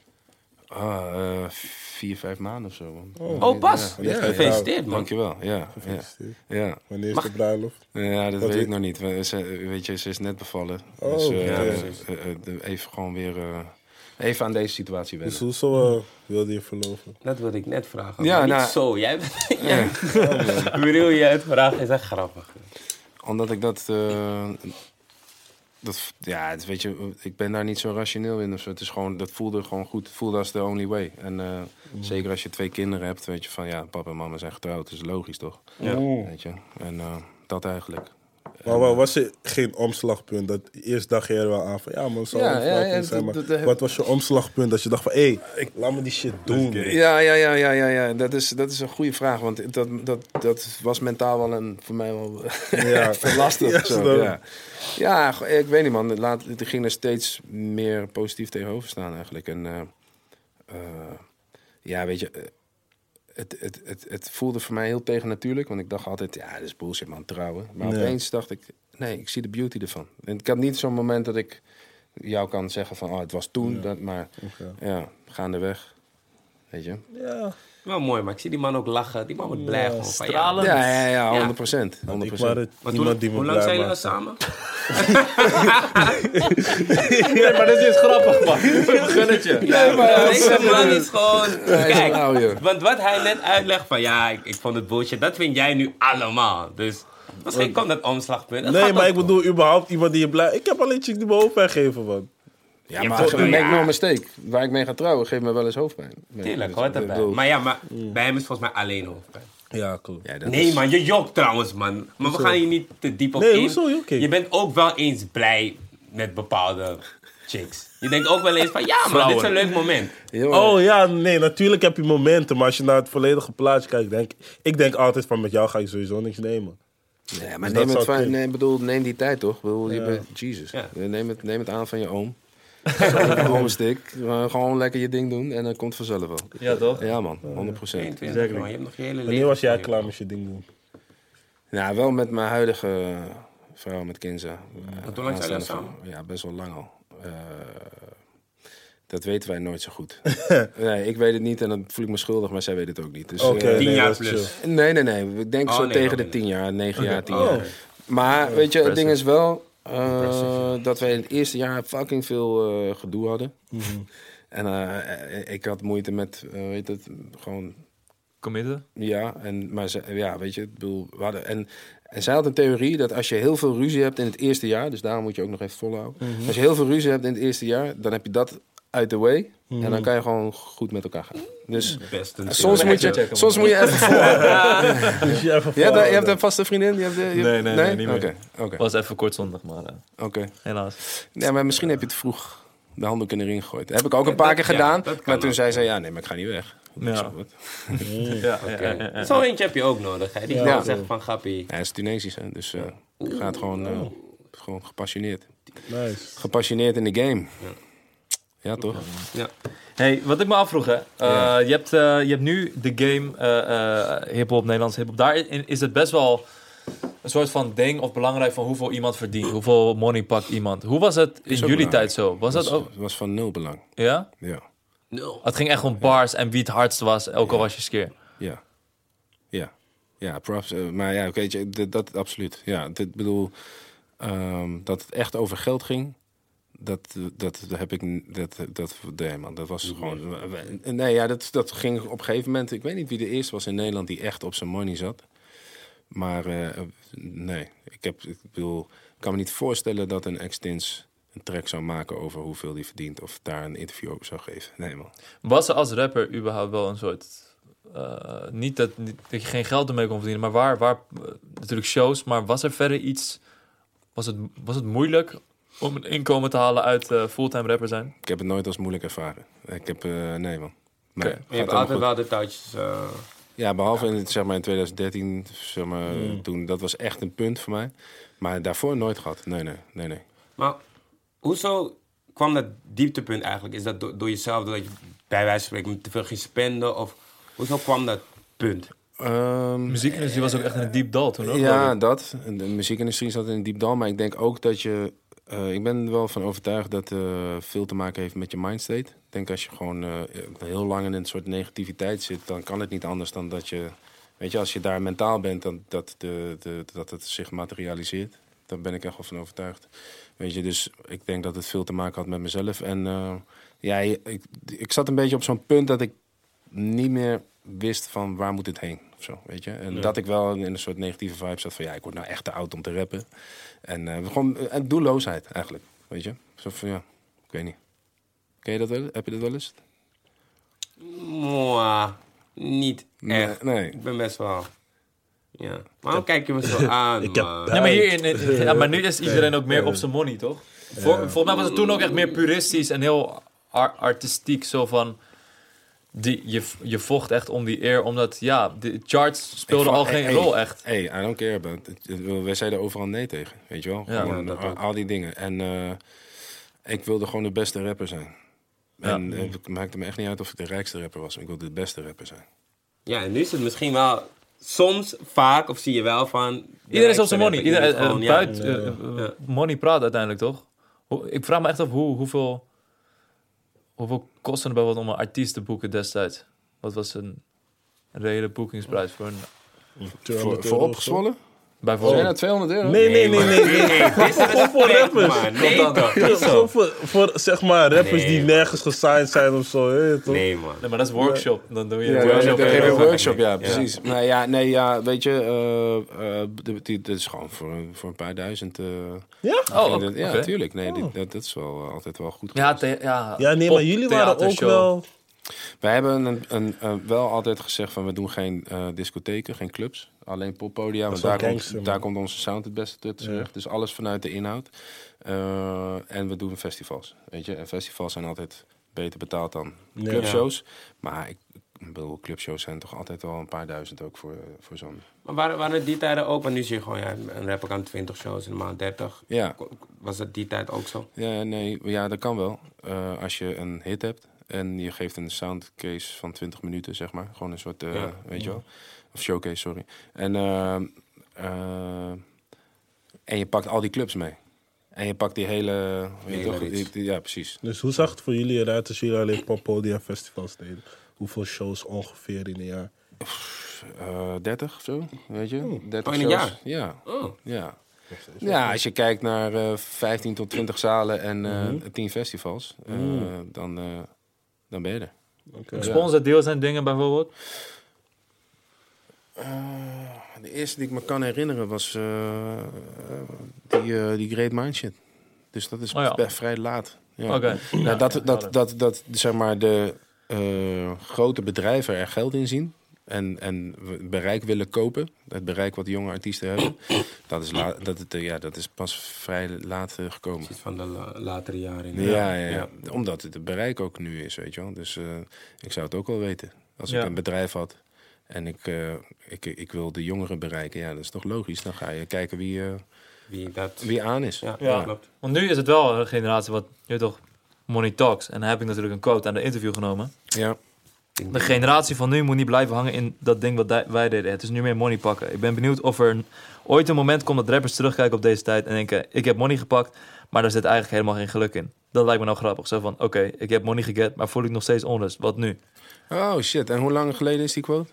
Ah, eh, vier, vijf maanden of zo. Man. Oh, pas. Ja, ja, Gefeliciteerd, man. Dankjewel. Ja, ja, Gefeliciteerd. ja. Wanneer is Mag- de bruiloft? Ja, dat Wat weet ik nog niet. We- Ze, weet je, ze is net bevallen. Oh, dus ja, precies. de- even gewoon weer... even aan deze situatie Dus wennen. hoezo eh, wilde je verloven? Dat wilde ik net vragen. Ja, maar niet nou- zo. Jij bent... [LAUGHS] jij- [LAUGHS] Bedoel je het vragen is echt grappig. Omdat ik dat... eh, dat ja, het, weet je, ik ben daar niet zo rationeel in. of zo. Het is gewoon, dat voelde gewoon goed. Het voelde als the only way. En eh, zeker als je twee kinderen hebt, weet je van... Ja, papa en mama zijn getrouwd. Dat is logisch, toch? Ja. Weet je? En eh, dat eigenlijk. Maar wa- was er geen omslagpunt? Dat eerst dacht je er wel aan van, ja man, zou Ja, ja, ja, ja, zijn. dat- Maar dat- wat was je omslagpunt dat je dacht van, hé, hey, laat me die shit doen. Ja, ja, ja, ja, ja, ja. Dat, is, dat is een goede vraag. Want dat, dat, dat was mentaal wel een, voor mij wel [LAUGHS] Ja. lastig. Ja, zo, snap. ja. ja, go- ik weet niet man. Laat, ik ging er steeds meer positief tegenover staan eigenlijk. En eh, eh, ja, weet je... eh, Het, het, het, het voelde voor mij heel tegennatuurlijk. Want ik dacht altijd, ja, dat is bullshit man, trouwen. Maar Nee. opeens dacht ik, nee, ik zie de beauty ervan. En ik had niet zo'n moment dat ik jou kan zeggen van, oh, het was toen. Dat, maar Oké. ja, gaandeweg. Weet je? Ja, Wel mooi, maar ik zie die man ook lachen. Die man wordt blij gewoon van stralen. ja. Ja, ja, ja, 100 Ja. procent. ik 100 maar het, Maar iemand toen, die me hoe lang blij zijn jullie al samen? [LAUGHS] Nee, maar dit is grappig, man. [LAUGHS] Gun het je. Ja, maar deze man is gewoon... [LAUGHS] Kijk, want wat hij net uitlegt van ja, ik, ik vond het bullshit, dat vind jij nu allemaal. Dus misschien komt dat omslagpunt. Dat Nee, maar ik bedoel überhaupt iemand die je blij... Ik heb alleen chicks die me hoofdpijn geven, man. Ja, Je maar make ja. no mistake. Waar ik mee ga trouwen, geeft me wel eens hoofdpijn. Nee, Tuurlijk, dus, hoort erbij. bedoel- Maar ja, maar bij hem is volgens mij alleen hoofdpijn. Ja, dat Nee is- man, je jokt trouwens man. Maar we gaan hier niet te diep op Nee, in. hoezo jok ik? Je bent ook wel eens blij met bepaalde chicks. Je denkt ook wel eens van ja man, dit is een leuk moment. Oh ja, nee, natuurlijk heb je momenten, maar als je naar het volledige plaatje kijkt, denk ik denk altijd van met jou ga ik sowieso niks nemen. nee, maar Dus neem, dat het van, nee, bedoel, neem die tijd toch? Bedoel, je bent, Jesus. Ja. Neem, het, neem het aan van je oom. [LAUGHS] Gewoon stick. Gewoon lekker je ding doen en dan komt het vanzelf wel. Ja, toch? Ja man, 100 procent. 22 man, je hebt nog je hele leven. Wanneer was jij klaar met je ding doen? Ja, wel met mijn huidige vrouw, met Kinza. Want hoe lang zijn jullie samen? Ja, best wel lang al. Eh, dat weten wij nooit zo goed. [LAUGHS] nee, ik weet het niet en dan voel ik me schuldig, maar zij weet het ook niet. Dus, eh, Tien nee, jaar plus. Nee, nee, nee. Ik denk Oh, zo nee, tegen dan de tien jaar, negen jaar, tien Oh. jaar. Maar weet je, het ding is wel eh, dat wij in het eerste jaar fucking veel eh, gedoe hadden. Mhm. [LAUGHS] En eh, ik had moeite met, weet het, gewoon Committen? ja, en, maar ze, ja, weet je, ik bedoel, we hadden, en, en zij had een theorie dat als je heel veel ruzie hebt in het eerste jaar, dus daarom moet je ook nog even volhouden. Mhm. Als je heel veel ruzie hebt in het eerste jaar, dan heb je dat uit de way. En Mhm. dan kan je gewoon goed met elkaar gaan. Dus soms moet, je, checken, soms moet je even volhouden. [LAUGHS] Dus je even Je hebt, je hebt een vaste vriendin? Je hebt, de- je Nee, hebt- nee, nee, niet meer. Oké, oké, Was even kort zondag, maar eh, oké. helaas. Nee, maar misschien heb je het vroeg de handdoek in de ring gegooid. Dat heb ik ook een paar keer gedaan. maar toen zei ze, ja, nee, maar ik ga niet weg. Ja. Zo, wat? [LAUGHS] Ja, ja, ja, ja, ja. Zo eentje heb je ook nodig, hè? Die Ja. zegt van grappie. Hij is Tunesisch, hè, dus eh gaat gewoon, eh, gewoon gepassioneerd. Nice. Gepassioneerd in de game. Ja, toch? Ja. Hey, wat ik me afvroeg, hè. Eh, Ja. je, hebt, eh, je hebt nu de game eh eh hip-hop, Nederlands hip-hop. Daarin is het best wel een soort van ding of belangrijk van hoeveel iemand verdient. Hoeveel money pakt iemand. Hoe was het in jullie belangrijk. tijd zo? Was dat was, ook? was van nul belang. Ja? Ja, Nul. Het ging echt om bars en wie het hardst was, ook al was je skeer. ja. Ja, ja props. maar ja, weet je, dat, dat absoluut. Ja, dit bedoel, ehm, dat het echt over geld ging. Dat, dat, heb ik, dat, dat, nee man, dat was gewoon, nee ja, dat, dat ging op een gegeven moment, ik weet niet wie de eerste was in Nederland die echt op zijn money zat. Maar eh, nee, ik, heb, ik bedoel, ik kan me niet voorstellen dat een Extins een track zou maken over hoeveel die verdient of daar een interview over zou geven. Nee man. Was er als rapper überhaupt wel een soort... eh, niet, dat, niet dat je geen geld ermee kon verdienen, maar waar, waar eh, natuurlijk shows, maar was er verder iets... Was het, was het moeilijk om een inkomen te halen uit eh, fulltime rapper zijn? Ik heb het nooit als moeilijk ervaren. Ik heb, eh, nee man. Gaat Je hebt altijd wel de touches. eh, Ja, behalve in, zeg maar, in 2013, zeg maar, Hmm. toen, dat was echt een punt voor mij. Maar daarvoor nooit gehad. Nee, nee, nee, nee. Maar hoezo kwam dat dieptepunt eigenlijk? Is dat door, door jezelf, doordat je bij wijze van spreken te veel ging spenden? Of hoezo kwam dat punt? Ehm, Muziekindustrie was ook echt in een diep dal toen ook. ja, dat. De muziekindustrie zat in een diep dal. Maar ik denk ook dat je... eh, ik ben er wel van overtuigd dat eh veel te maken heeft met je mindstate. Ik denk als je gewoon eh, heel lang in een soort negativiteit zit... dan kan het niet anders dan dat je... Weet je, als je daar mentaal bent, dan, dat, de, de, dat het zich materialiseert. Daar ben ik echt wel van overtuigd. Weet je, dus ik denk dat het veel te maken had met mezelf. En ja, ik, ik zat een beetje op zo'n punt dat ik niet meer wist van waar moet het heen. Of zo, weet je? En dat ik wel in een soort negatieve vibe zat van ja, ik word nou echt te oud om te rappen. En eh, gewoon uh, doelloosheid eigenlijk, weet je? Zo van ja, ik weet niet. Ken je dat wel? Heb je dat wel eens? Mwah, niet echt. Nee, nee. Ik ben best wel... Ja. Waarom kijk je me zo aan, [LAUGHS] Ik heb man? Ja, maar, hier [LAUGHS] in, ja, maar nu is iedereen ook meer op zijn money, toch? Volgens mij was het toen ook echt meer puristisch en heel ar- artistiek. Zo van, die, je, je vocht echt om die eer, omdat ja, de charts speelden al geen hey, rol echt. Hey, I don't care about it. Wij zeiden overal nee tegen, weet je wel? Ja. Gewoon, al, die dingen. En eh, ik wilde gewoon de beste rapper zijn. Ja. En eh, het maakte me echt niet uit of ik de rijkste rapper was. Ik wilde de beste rapper zijn. Ja, en nu is het misschien wel... Soms, vaak, of zie je wel van... Iedereen is op zijn money. Iedereen Iedereen, gewoon, eh, ja. buiten, money praat uiteindelijk, toch? Ik vraag me echt af hoe, hoeveel, hoeveel kostte het bijvoorbeeld om een artiest te boeken destijds? Wat was een reële boekingsprijs voor een... Voor, voor opgezwollen? Zijn Bijvoorbeeld. dat 200 euro? Nee, nee, nee, nee. nee. Dit is [LAUGHS] man. Nee, toch? Niet zo. Gewoon voor, voor zeg maar rappers Nee, die man. nergens gesigned zijn of zo. Hè, toch? Nee, man. Nee, maar dat is workshop. Dan doe je Ja, workshop. ja. workshop, ja, Ja. precies. Nou ja, nee, ja, weet je, eh, eh, dit- is gewoon voor, een- voor een paar duizend. eh, Ja? Oh, ja, Oké. tuurlijk. Nee, dit- dat, dat is wel altijd wel goed. Ja, ja, Ja, nee, maar jullie waren ook wel... Wij hebben een, een, een- wel altijd gezegd van we doen geen eh, discotheken, geen clubs. Alleen poppodia, want daar, komt, daar komt onze sound het beste te- terug. Dus alles vanuit de inhoud. Eh, en we doen festivals, weet je. En festivals zijn altijd beter betaald dan clubshows. Maar ik, ik bedoel, clubshows zijn toch altijd wel een paar duizend ook voor, voor zo'n... Maar waren, waren het die tijden ook? Want nu zie je gewoon, ja, een rapper kan 20 shows in de maand, 30. Ja, Was dat die tijd ook zo? Ja, nee, ja, dat kan wel. Eh, als je een hit hebt en je geeft een soundcase van 20 minuten, zeg maar. Gewoon een soort, eh, Ja. weet je wel. Of showcase, sorry. En, eh, eh, en je pakt al die clubs mee. En je pakt die hele... Weet je Hele toch? reeks. Die- die- ja, precies. Dus hoe zag het voor jullie eruit als jullie alleen Poppodia festivals deden? Hoeveel shows ongeveer in een jaar? Eh 30 of zo, weet je? 30 Oh, in een shows. jaar? Ja, Oh. ja. Ja, als je kijkt naar eh 15 tot 20 zalen en eh 10 festivals, eh, dan, eh, dan ben je er. Oké. Sponsordeals en dingen bijvoorbeeld. Eh, de eerste die ik me kan herinneren was eh, eh, die, eh, die Great Mind shit. Dus dat is Oh ja. vrij laat. Ja. Oké. Nou, Ja, dat, dat, dat, dat, zeg maar de eh, grote bedrijven er geld in zien en, en bereik willen kopen, het bereik wat jonge artiesten hebben, [COUGHS] dat is, la, dat, het, eh, ja, dat is pas vrij laat eh, gekomen. Iets van de la- latere jaren. Ja, ja, ja. omdat het het bereik ook nu is, weet je wel. Dus eh, ik zou het ook wel weten. Als ik een bedrijf had en ik, eh, ik, ik wil de jongeren bereiken, ja, dat is toch logisch. Dan ga je kijken wie, eh, Wie dat... wie aan is. Ja, Ja. klopt. Want nu is het wel een generatie wat, je weet toch, money talks. En dan heb ik natuurlijk een quote aan de interview genomen. Ja. De generatie van nu moet niet blijven hangen in dat ding wat wij- deden. Het is nu meer money pakken. Ik ben benieuwd of er ooit een moment komt dat rappers terugkijken op deze tijd en denken: ik heb money gepakt, maar daar zit eigenlijk helemaal geen geluk in. Dat lijkt me nou grappig. Zo van: oké, ik heb money geget, maar voel ik nog steeds onrust. Wat nu? Oh shit, en hoe lang geleden is die quote?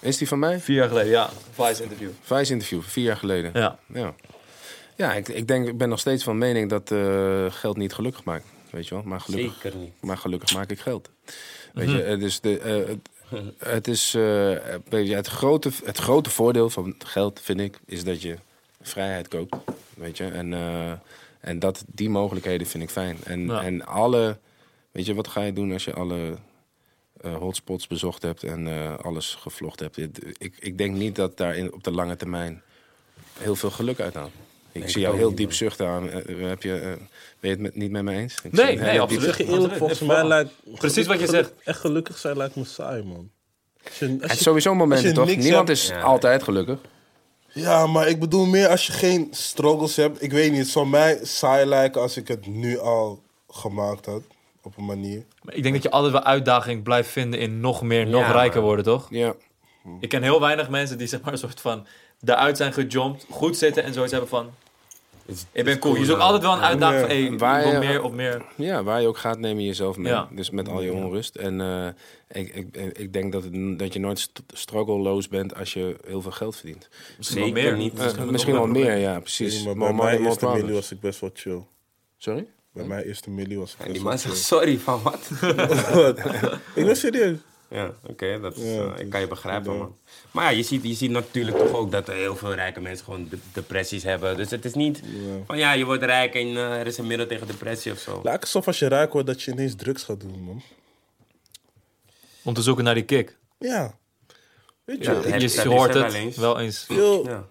Is die van mij? Vier jaar geleden, ja. Vice interview. Vice interview, vier jaar geleden. Ja. Ja, ja ik, ik, denk, ik ben nog steeds van mening dat eh, geld niet gelukkig maakt. Weet je wel, maar gelukkig, Zeker niet. maar gelukkig maak ik geld. Weet je, dus de, eh, het, is je, het, grote, het grote voordeel van geld, vind ik, is dat je vrijheid koopt. Weet je, en, eh, en dat, die mogelijkheden vind ik fijn. En, Ja. en alle, weet je, wat ga je doen als je alle hotspots bezocht hebt en alles gevlogd hebt? Ik, ik denk niet dat daar in, op de lange termijn heel veel geluk uit haalt. Ik zie jou heel diep zuchten aan. Eh, eh, heb je, eh, ben je het met, niet met me eens? Ik Nee, nee, absoluut. eerlijk, volgens mij lijkt... Precies wat je zegt. Echt gelukkig zijn lijkt me saai, man. Als je, als Het is sowieso momenten, je toch? Niemand hebt- is Ja. altijd gelukkig. Ja, maar ik bedoel meer als je geen struggles hebt. Ik weet niet, het zou mij saai lijken als ik het nu al gemaakt had. Op een manier. Maar ik denk dat je altijd wel uitdaging blijft vinden in nog meer, nog Ja, rijker worden, toch? Ja. Ik ken heel weinig mensen die zeg maar een soort van daaruit zijn gejumpt, goed zitten en zoiets hebben van. Ik ben cool. Je zoekt altijd wel een uitdaging van, hey, Waar je- meer of meer. ja, waar je ook gaat, neem je jezelf mee. Ja. Dus met al je onrust. En eh, ik, ik, ik denk dat, het, dat je nooit st- struggle-loos bent als je heel veel geld verdient. Misschien wel Zeker meer. niet. Eh, misschien wel meer. ja, precies. je, maar bij mijn eerste problems. was ik best wel chill. Sorry? Bij mijn eerste milli was ik En best die wel man chill. zegt sorry van wat? [LAUGHS] ik ben serieus. Ja, oké, dat is, Ja, eh, ik kan je begrijpen, man. Maar ja, je ziet, je ziet natuurlijk toch ook dat er heel veel rijke mensen gewoon de- depressies hebben. Dus het is niet van ja, je wordt rijk en eh, er is een middel tegen depressie of zo. Lijkt alsof als je rijk wordt dat je ineens drugs gaat doen, man. Om te zoeken naar die kick. Ja. Weet je, Ja, ik- heb- Je hoort het wel eens. wel eens. veel Ja.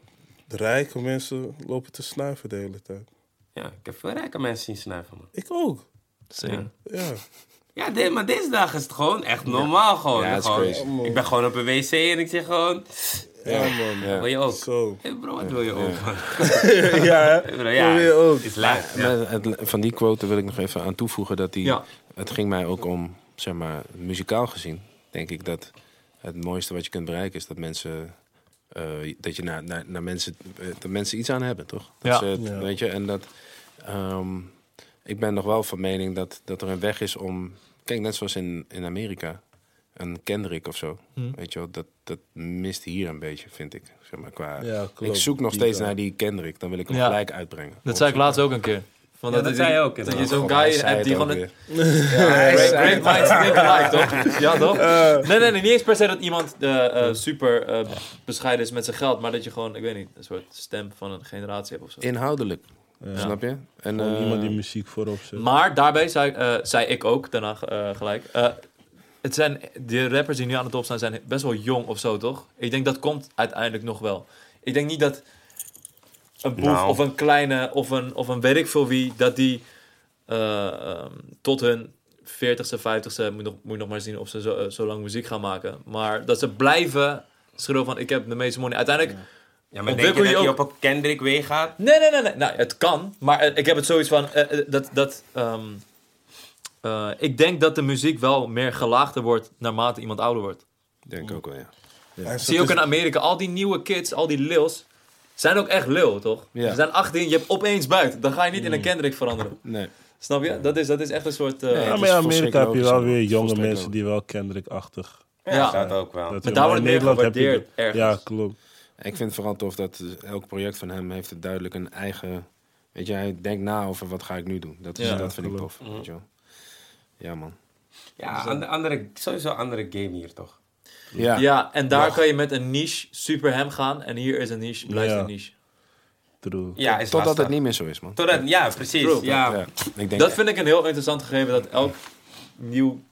rijke mensen lopen te snuiven de hele tijd. ja, ik heb veel rijke mensen zien snuiven, man. Ik ook. Same. Ja. Ja, dit- maar deze dagen is het gewoon echt normaal gewoon. Ja, het is Gewoon, crazy. Ik ben gewoon op een wc en ik zeg gewoon, Ja, man. Ja. wil je ook? Zo. Hey bro, wat wil je ook? man? [LAUGHS] [LAUGHS] ja, hè? Hey bro, ja, Wil je ook? is. Ja. Het- van die quote wil ik nog even aan toevoegen dat die. Ja. Het ging mij ook om, zeg maar, muzikaal gezien. Denk ik dat het mooiste wat je kunt bereiken is dat mensen. eh, dat je naar, naar, naar mensen, eh, dat mensen iets aan hebben, toch? Dat Ja. ze het- Ja. Weet je, en dat. ehm, ik ben nog wel van mening dat, dat er een weg is om. Kijk, net zoals in, in Amerika. Een Kendrick of zo. Hm. Weet je wel, dat, dat mist hier een beetje, vind ik. Zeg maar, qua, Ja, klopt. ik zoek nog steeds naar die Kendrick. Dan wil ik hem Ja. gelijk uitbrengen. Dat zei ik laatst ook een keer. Van Ja, dat is- zei je ook, Dat je zo'n guy hebt die gewoon... een-. [LAUGHS] Great, minds think alike, toch? Ja, toch? nee, nee, nee, niet eens per se dat iemand eh, eh, super eh, bescheiden is met zijn geld, maar dat je gewoon, ik weet niet, een soort stem van een generatie hebt of zo. Inhoudelijk. Ja. Snap je? En, Gewoon eh, iemand die muziek voorop zet. Maar daarbij zei, eh, zei ik ook daarna eh, gelijk. eh, het zijn, de rappers die nu aan de top staan, zijn best wel jong of zo, toch? Ik denk dat komt uiteindelijk nog wel. Ik denk niet dat een boef Nou. of een kleine of een, of een weet ik veel wie, dat die eh, ehm, tot hun 40ste, 50ste, moet, nog, moet je nog maar zien of ze zo, eh, zo lang muziek gaan maken. Maar dat ze blijven schreeuwen van ik heb de meeste money. Uiteindelijk, Ja, maar denk je dat je op een Kendrick weer gaat? Nee, nee, nee, nee. Nou, het kan. Maar eh, ik heb het zoiets van... eh, eh, dat, dat, ehm, eh, ik denk dat de muziek wel meer gelaagder wordt naarmate iemand ouder wordt. denk ook wel, ja. Ja, Zie je ook in Amerika, al die nieuwe kids, al die lils, zijn ook echt lil, toch? Ja. Ze zijn 18, je hebt opeens buiten. Dan ga je niet in een Kendrick veranderen. Nee. Snap je? Dat is, dat is echt een soort... eh, Ja, maar in Amerika heb je wel weer jonge mensen die wel Kendrick-achtig. Ja. dat ook wel. dat Maar daar wordt meer Nederland heb je gewaardeerd de- ergens. Ja, klopt. Ik vind het vooral tof dat elk project van hem heeft het duidelijk een eigen... Weet je, hij denkt na over wat ga ik nu doen. Dat, is, Ja, dat vind ik tof. Weet je wel. Ja, man. Ja, ander- andere, sowieso een andere game hier, toch? Ja. Ja, en daar kan je met een niche super hem gaan. En hier is een niche, blijft Ja. een niche. True. Ja, is Totdat lastig. het niet meer zo is, man. Totdat, ja, precies. True. Ja. Ja. Ik denk, Dat vind ik een heel interessant gegeven. Dat elk nieuw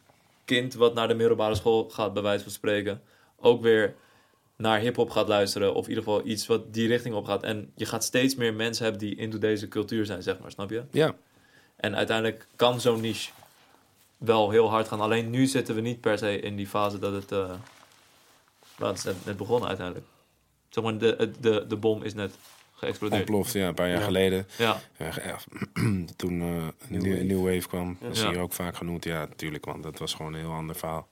kind wat naar de middelbare school gaat, bij wijze van spreken, ook weer naar hip-hop gaat luisteren. Of in ieder geval iets wat die richting op gaat. En je gaat steeds meer mensen hebben die into deze cultuur zijn, zeg maar. Snap je? ja. En uiteindelijk kan zo'n niche wel heel hard gaan. Alleen nu zitten we niet per se in die fase dat het. eh nou, het is net, net begonnen uiteindelijk. Zeg maar, de, de, de, bom is net geëxplodeerd. Ontploft, ja, een paar jaar Ja. geleden. Ja, Ja, ja, [CLEARS THROAT] toen eh New, Wave. New Wave kwam, dat is hier ook vaak genoemd. Ja, natuurlijk, want dat was gewoon een heel ander verhaal.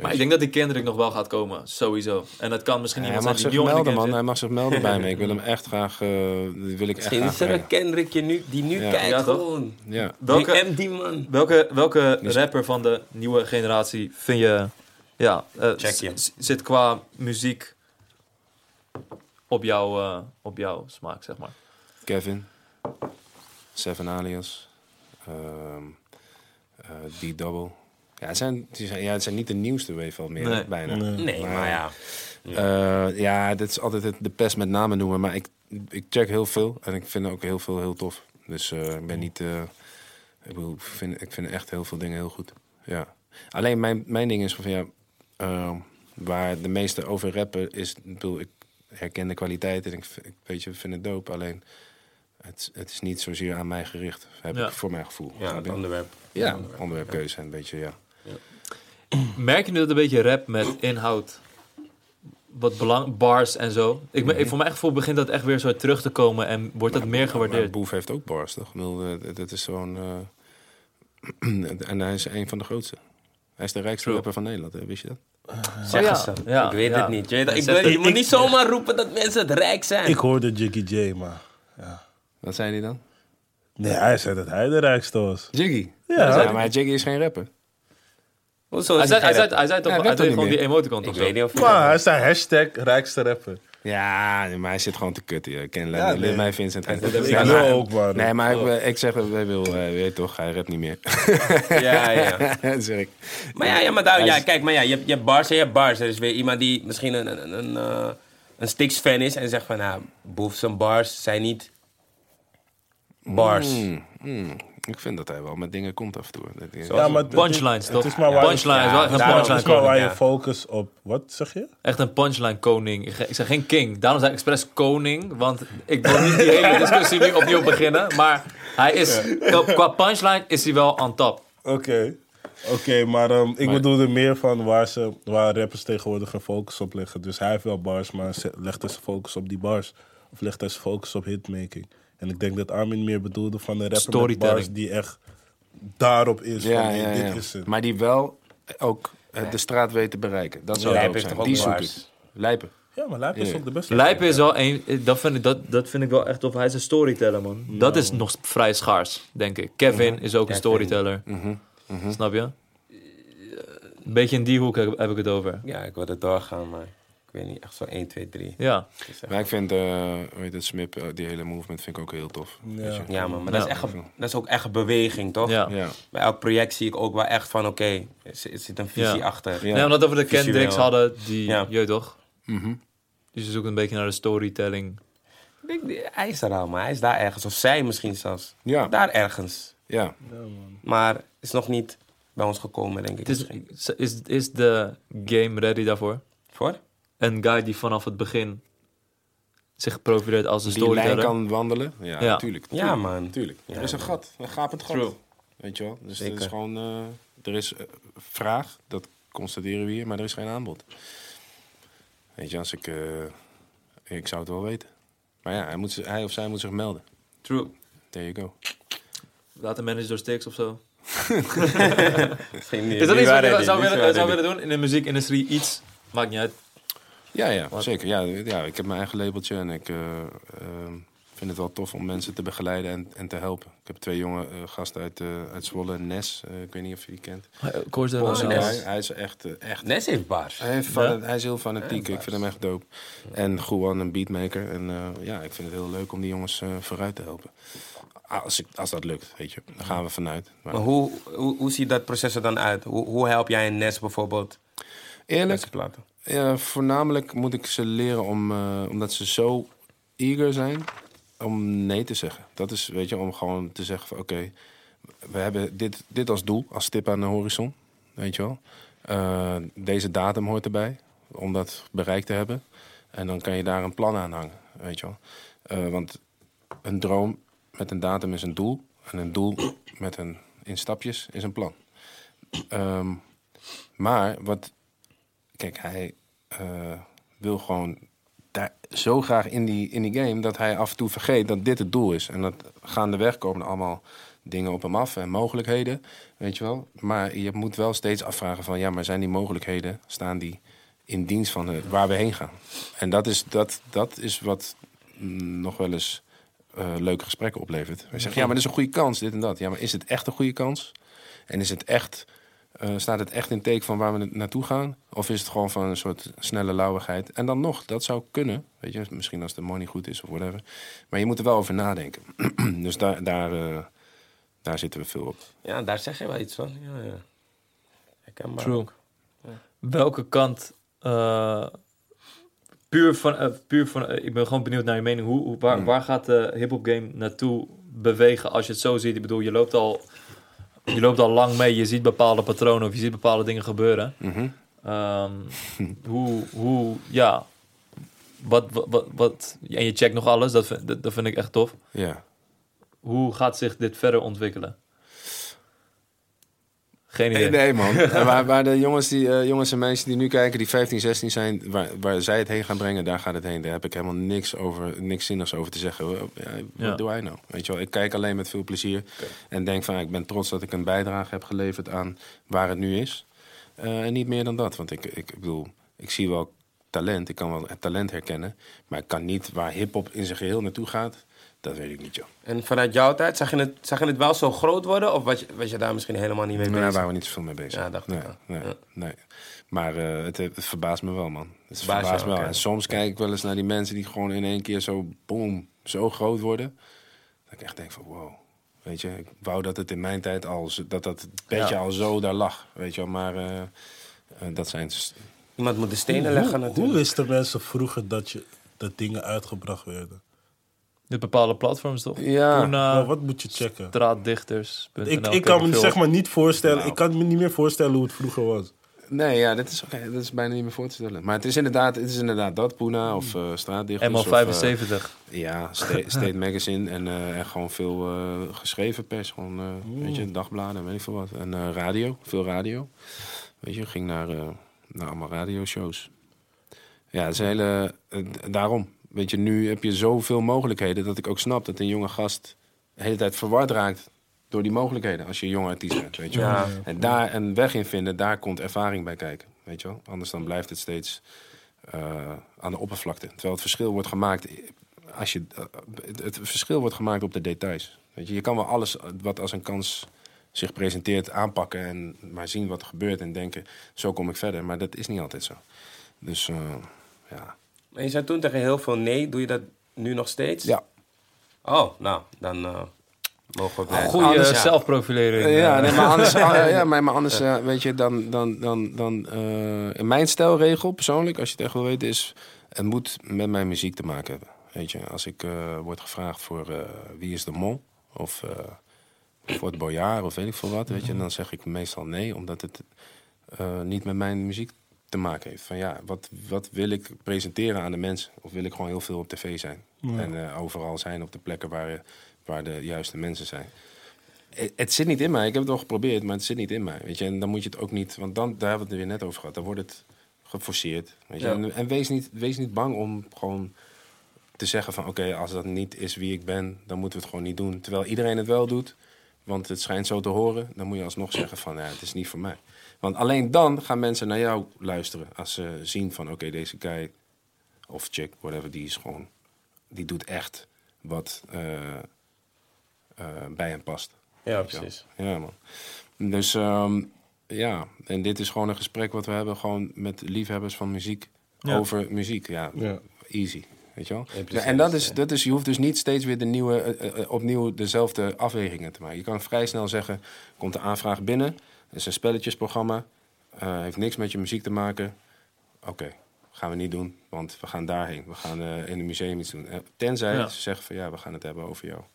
Maar ik denk dat die Kendrick nog wel gaat komen, sowieso. En dat kan misschien Ja, hij iemand mag zijn zich die melden, man. Hij mag zich melden bij me. Ik wil hem echt graag, eh, die wil ik echt graag is er een. Kendrickje nu, die nu Ja. kijkt Ja, gewoon. Ja. Welke, die man. welke, welke rapper van de nieuwe generatie vind je, ja, eh, Check zit qua muziek op, jou, eh, op jouw smaak, zeg maar? Kevin, Seven Alias, ehm eh, D-Double. Ja, het zijn, het zijn- ja, het zijn niet de nieuwste wave al meer, Nee. bijna. Nee. Nee, Maar- maar ja. Eh, ja, dit is altijd het- de pest met namen noemen, maar ik, ik check heel veel en ik vind ook heel veel heel tof. Dus eh, ik ben niet, eh, ik, bedoel, ik, vind, ik vind echt heel veel dingen heel goed. Ja. Alleen mijn, mijn ding is van ja, waar de meeste over rappen is, ik bedoel, ik herken de kwaliteit en ik, weet je, vind het dope. Alleen het, het is niet zozeer aan mij gericht, heb Ja. ik voor mijn gevoel. Ja, onderwerp. Ja, onderwerpkeuze en een beetje, ja. Merk je nu dat een beetje rap met inhoud, wat belang, bars en zo? Ik ben, ik, voor mijn gevoel begint dat echt weer zo terug te komen en wordt dat meer Maar gewaardeerd. Boef heeft ook bars, toch? Ik bedoel, eh, dat- is gewoon... eh, [CLEARS THROAT] en hij is een van de grootste. Hij is de rijkste rapper van Nederland, hè? wist je dat? Zeg ja. eens dan. Ja, ik weet ja. het niet. Je, weet- ik je moet ik- niet zomaar roepen dat mensen het rijk zijn. Ik hoorde Jiggy J, maar... Wat zei hij dan? Nee, hij zei dat hij de rijkste was. Jiggy. Ja. Ja, maar Jiggy is geen rapper. Hoezo Hij is zei, hij zei, hij zei toch, Ja, hij dat deed gewoon die emoticon of Ik zo. weet niet of Maar hij zei hashtag rijkste rapper. Ja, maar hij zit gewoon te kutten. Ik ken Ja, nee. mij Vincent. Ik Ja, wil maar- ook, man. Nee, maar ik, ik zeg, dat wij wil, eh, weet toch, hij rapt niet meer. [LAUGHS] Ja, ja. dat [LAUGHS] zeg ik. Maar ja, ja, maar daar, ja, kijk, maar ja, je, hebt- je hebt bars en je hebt bars. Er is weer iemand die misschien een, een, een, eh, een Stix-fan is en zegt van, nou, Boef zijn bars zijn niet bars. Hmm, hmm. Ik vind dat hij wel met dingen komt af en toe. Ja, maar het- Punchlines, het toch? is maar waar je- Punchline is wel echt een punchline Het is maar waar koning. je focus op... Wat zeg je? Echt een punchline koning. Ik Ik zeg geen king. Daarom zei ik expres koning. Want ik wil niet die hele discussie nu opnieuw beginnen. Maar hij is, qua punchline is hij wel on top. Oké. Oké, maar ehm, ik Maar- bedoelde meer van waar, ze, waar rappers tegenwoordig een focus op leggen. Dus hij heeft wel bars, maar legt hij zijn focus op die bars? Of legt hij zijn focus op hitmaking? En ik denk dat Armin meer bedoelde van een rapper met bars die echt daarop is. Ja, van, hey, ja, dit is het. Maar die wel ook eh, de straat weet te bereiken. Dat zou zijn. toch ook Die zoek ik. Lijpen. Ja, maar Lijp is ook de beste. Lijpen is wel een. Dat vind, ik, dat, dat vind ik wel echt tof. Hij is een storyteller, man. Dat is nog vrij schaars, denk ik. Kevin is ook een storyteller. Mhm. Snap je? Een beetje in die hoek heb, heb ik het over. Ja, ik wil er doorgaan, maar weet niet, echt zo 1, 2, 3. Ja. Maar ik vind, eh hoe heet het, Smip, eh, die hele movement vind ik ook heel tof. Ja. Weet je? Ja, man, maar Ja. dat, is echt, een- dat is ook echt een beweging, toch? Ja. Ja. Bij elk project zie ik ook wel echt van, oké, er zit- er zit een visie Ja. achter. Ja. Nee, omdat we de. Kendricks hadden, die, Ja. je weet toch? Mhm. Dus je zoekt een beetje naar de storytelling. Ik denk, die- hij is er al, maar hij is daar ergens. Of zij misschien zelfs. Ja. Daar ergens. Ja. Maar is nog niet bij ons gekomen, denk ik. Is, misschien. is, is de game ready daarvoor? Voor? Een guy die vanaf het begin zich profileert als een Die lijn storyteller. kan wandelen. Ja, Ja. natuurlijk. Ja, man. Tuurlijk. Ja, er is een man. gat. Een gapend gat. True. Weet je wel? Dus er Zeker. is gewoon... eh, er is eh, vraag, dat constateren we hier, maar er is geen aanbod. Weet je, als ik... eh, ik zou het wel weten. Maar ja, hij, moet, hij of zij moet zich melden. True. There you go. Laten manage door Stix of zo. [LAUGHS] Misschien niet. Is dat iets wat je zou willen doen in de muziekindustrie? Iets? Maakt niet uit. Ja, ja, Wat? zeker. Ja, ja, ik heb mijn eigen labeltje en ik eh, ehm, vind het wel tof om mensen te begeleiden en, en te helpen. Ik heb twee jonge eh, gasten uit, eh, uit Zwolle, Nes. eh, ik weet niet of je die kent. Oh, wel. Nes. Hij, hij is echt, echt Nes heeft bars. Hij, heeft Ja? van- hij is heel fanatiek. ik vind hem echt dope. En Juan, een beatmaker. En eh, ja, ik vind het heel leuk om die jongens eh, vooruit te helpen. Als, ik, als dat lukt, weet je. Daar gaan we vanuit. Maar Maar hoe, hoe, hoe ziet dat proces er dan uit? Hoe, hoe help jij een Nes bijvoorbeeld eerlijk? Ja, voornamelijk moet ik ze leren om, eh, omdat ze zo eager zijn, om nee te zeggen. Dat is, weet je, om gewoon te zeggen van oké, we hebben dit, dit als doel, als stip aan de horizon, weet je wel. Eh, deze datum hoort erbij, om dat bereikt te hebben. En dan kan je daar een plan aan hangen, weet je wel. Eh, want een droom met een datum is een doel. En een doel met een, in stapjes is een plan. Ehm, maar wat Kijk, hij eh, wil gewoon daar zo graag in die, in die game dat hij af en toe vergeet dat dit het doel is. En dat gaandeweg komen er allemaal dingen op hem af en mogelijkheden, weet je wel. Maar je moet wel steeds afvragen van, ja, maar zijn die mogelijkheden, staan die in dienst van waar we heen gaan? En dat is, dat, dat is wat mm, nog wel eens eh, leuke gesprekken oplevert. Hij zegt, ja, maar dat is een goede kans, dit en dat. Ja, maar is het echt een goede kans? En is het echt eh, staat het echt in teken van waar we naartoe gaan? Of is het gewoon van een soort snelle lauwigheid? En dan nog, dat zou kunnen. Weet je, misschien als de money goed is of whatever. Maar je moet er wel over nadenken. [CLEARS THROAT] dus daar, daar, eh, daar zitten we veel op. Ja, daar zeg je wel iets van. Ja, ja. Herkenbaar True. ook. Welke kant... eh, puur van... puur van ik ben gewoon benieuwd naar je mening. Hoe, hoe- waar, waar gaat de hip-hop game naartoe bewegen als je het zo ziet? Ik bedoel, je loopt al... Je loopt al lang mee, je ziet bepaalde patronen of je ziet bepaalde dingen gebeuren. Mhm. Ehm, hoe, hoe, ja, wat, wat, wat, wat- en je checkt nog alles, dat vind, dat, dat vind ik echt tof. Ja. Hoe gaat zich dit verder ontwikkelen? Geen idee. Nee, man. [LAUGHS] Waar, waar de jongens, die, eh, jongens en meisjes die nu kijken, die 15, 16 zijn, waar, waar zij het heen gaan brengen, daar gaat het heen. Daar heb ik helemaal niks, over, niks zinnigs over te zeggen. Ja. Wat doe I nou? Weet je wel, ik kijk alleen met veel plezier. En denk van, ik ben trots dat ik een bijdrage heb geleverd aan waar het nu is. Eh, en niet meer dan dat. Want ik, ik bedoel, ik zie wel talent. Ik kan wel het talent herkennen. Maar ik kan niet waar hip-hop in zijn geheel naartoe gaat. Dat weet ik niet, joh. En vanuit jouw tijd, zag je, het, zag je het wel zo groot worden? Of was je, was je daar misschien helemaal niet mee Nee, daar bezig? waren we niet zoveel mee bezig. Ja, dacht ik nee, nee, Ja. nee. Maar eh, het, het verbaast me wel, man. Het Verbaast me wel. En soms kijk ik wel eens naar die mensen die gewoon in één keer zo, boom, zo groot worden. Dat ik echt denk van, wow. Weet je, ik wou dat het in mijn tijd al, zo- dat dat beetje Ja. al zo daar lag. Weet je wel, maar eh, eh, dat zijn... Iemand moet de stenen leggen Hoe, natuurlijk. hoe wisten mensen vroeger dat, je, dat dingen uitgebracht werden? Dit bepaalde platforms toch? Ja. Maar wat moet je checken? straatdichters.nl. Ik, ik kan me veel- zeg maar niet voorstellen, Nou. ik kan me niet meer voorstellen hoe het vroeger was. Nee, ja, dat is, dat is bijna niet meer voor te stellen. Maar het is inderdaad, het is inderdaad dat, Poena of uh, straatdichters. ML of, eh, 75. Ja, Sta- [LAUGHS] State Magazine en, eh, en gewoon veel eh, geschreven pers. Gewoon, eh, weet je, dagbladen, weet ik veel wat. En eh, radio, veel radio. Weet je, ging naar, eh, naar allemaal radioshows. Ja, het is een hele... daarom. Weet je, nu heb je zoveel mogelijkheden dat ik ook snap dat een jonge gast de hele tijd verward raakt door die mogelijkheden. Als je een jonge artiest bent, weet je wel. Ja. En daar een weg in vinden, daar komt ervaring bij kijken. Weet je wel? Anders dan blijft het steeds eh, aan de oppervlakte. Terwijl het verschil wordt gemaakt als je, eh, het, het verschil wordt gemaakt op de details. Weet je, je kan wel alles wat als een kans zich presenteert aanpakken en maar zien wat er gebeurt en denken, zo kom ik verder. Maar dat is niet altijd zo. Dus eh, ja. En je zei toen tegen heel veel nee. Doe je dat nu nog steeds? Ja. Oh, nou, dan eh, mogen we blijven. Goede anders- eh, zelfprofilering. Ja, eh. nee, maar [LAUGHS] anders, ah, ja, maar, maar anders eh, weet je, dan, dan, dan, dan eh, in mijn stijlregel persoonlijk, als je het echt wil weten, is het moet met mijn muziek te maken hebben. Weet je, als ik eh, word gevraagd voor eh, wie is de mol of eh, voor het bojaar of weet ik veel wat, weet je, dan zeg ik meestal nee, omdat het eh, niet met mijn muziek te maken heeft. Van ja, wat, wat wil ik presenteren aan de mensen? Of wil ik gewoon heel veel op tv zijn? En eh, overal zijn op de plekken waar, waar de juiste mensen zijn. Het, het zit niet in mij. Ik heb het wel geprobeerd, maar het zit niet in mij. Weet je? En dan moet je het ook niet... Want dan, daar hebben we het er weer net over gehad. Dan wordt het geforceerd. Weet je? Ja. En, en wees, niet, wees niet bang om gewoon te zeggen van... Oké, als dat niet is wie ik ben, dan moeten we het gewoon niet doen. Terwijl iedereen het wel doet, want het schijnt zo te horen... dan moet je alsnog zeggen van, ja, het is niet voor mij. Want alleen dan gaan mensen naar jou luisteren. Als ze zien van, oké, deze guy of chick, whatever, die is gewoon... Die doet echt wat eh, eh, bij hem past. Ja, precies. Ja, man. Dus ehm, ja, en dit is gewoon een gesprek wat we hebben gewoon met liefhebbers van muziek Ja. over muziek. Ja, Ja. easy. Weet je wel? precies, Ja, en dat is, ja. dat is, je hoeft dus niet steeds weer de nieuwe, eh, opnieuw dezelfde afwegingen te maken. Je kan vrij snel zeggen, komt de aanvraag binnen, het is een spelletjesprogramma, eh, heeft niks met je muziek te maken. Oké, gaan we niet doen, want we gaan daarheen. We gaan eh, in het museum iets doen. Eh, Tenzij Ja. ze zeggen van ja, we gaan het hebben over jouw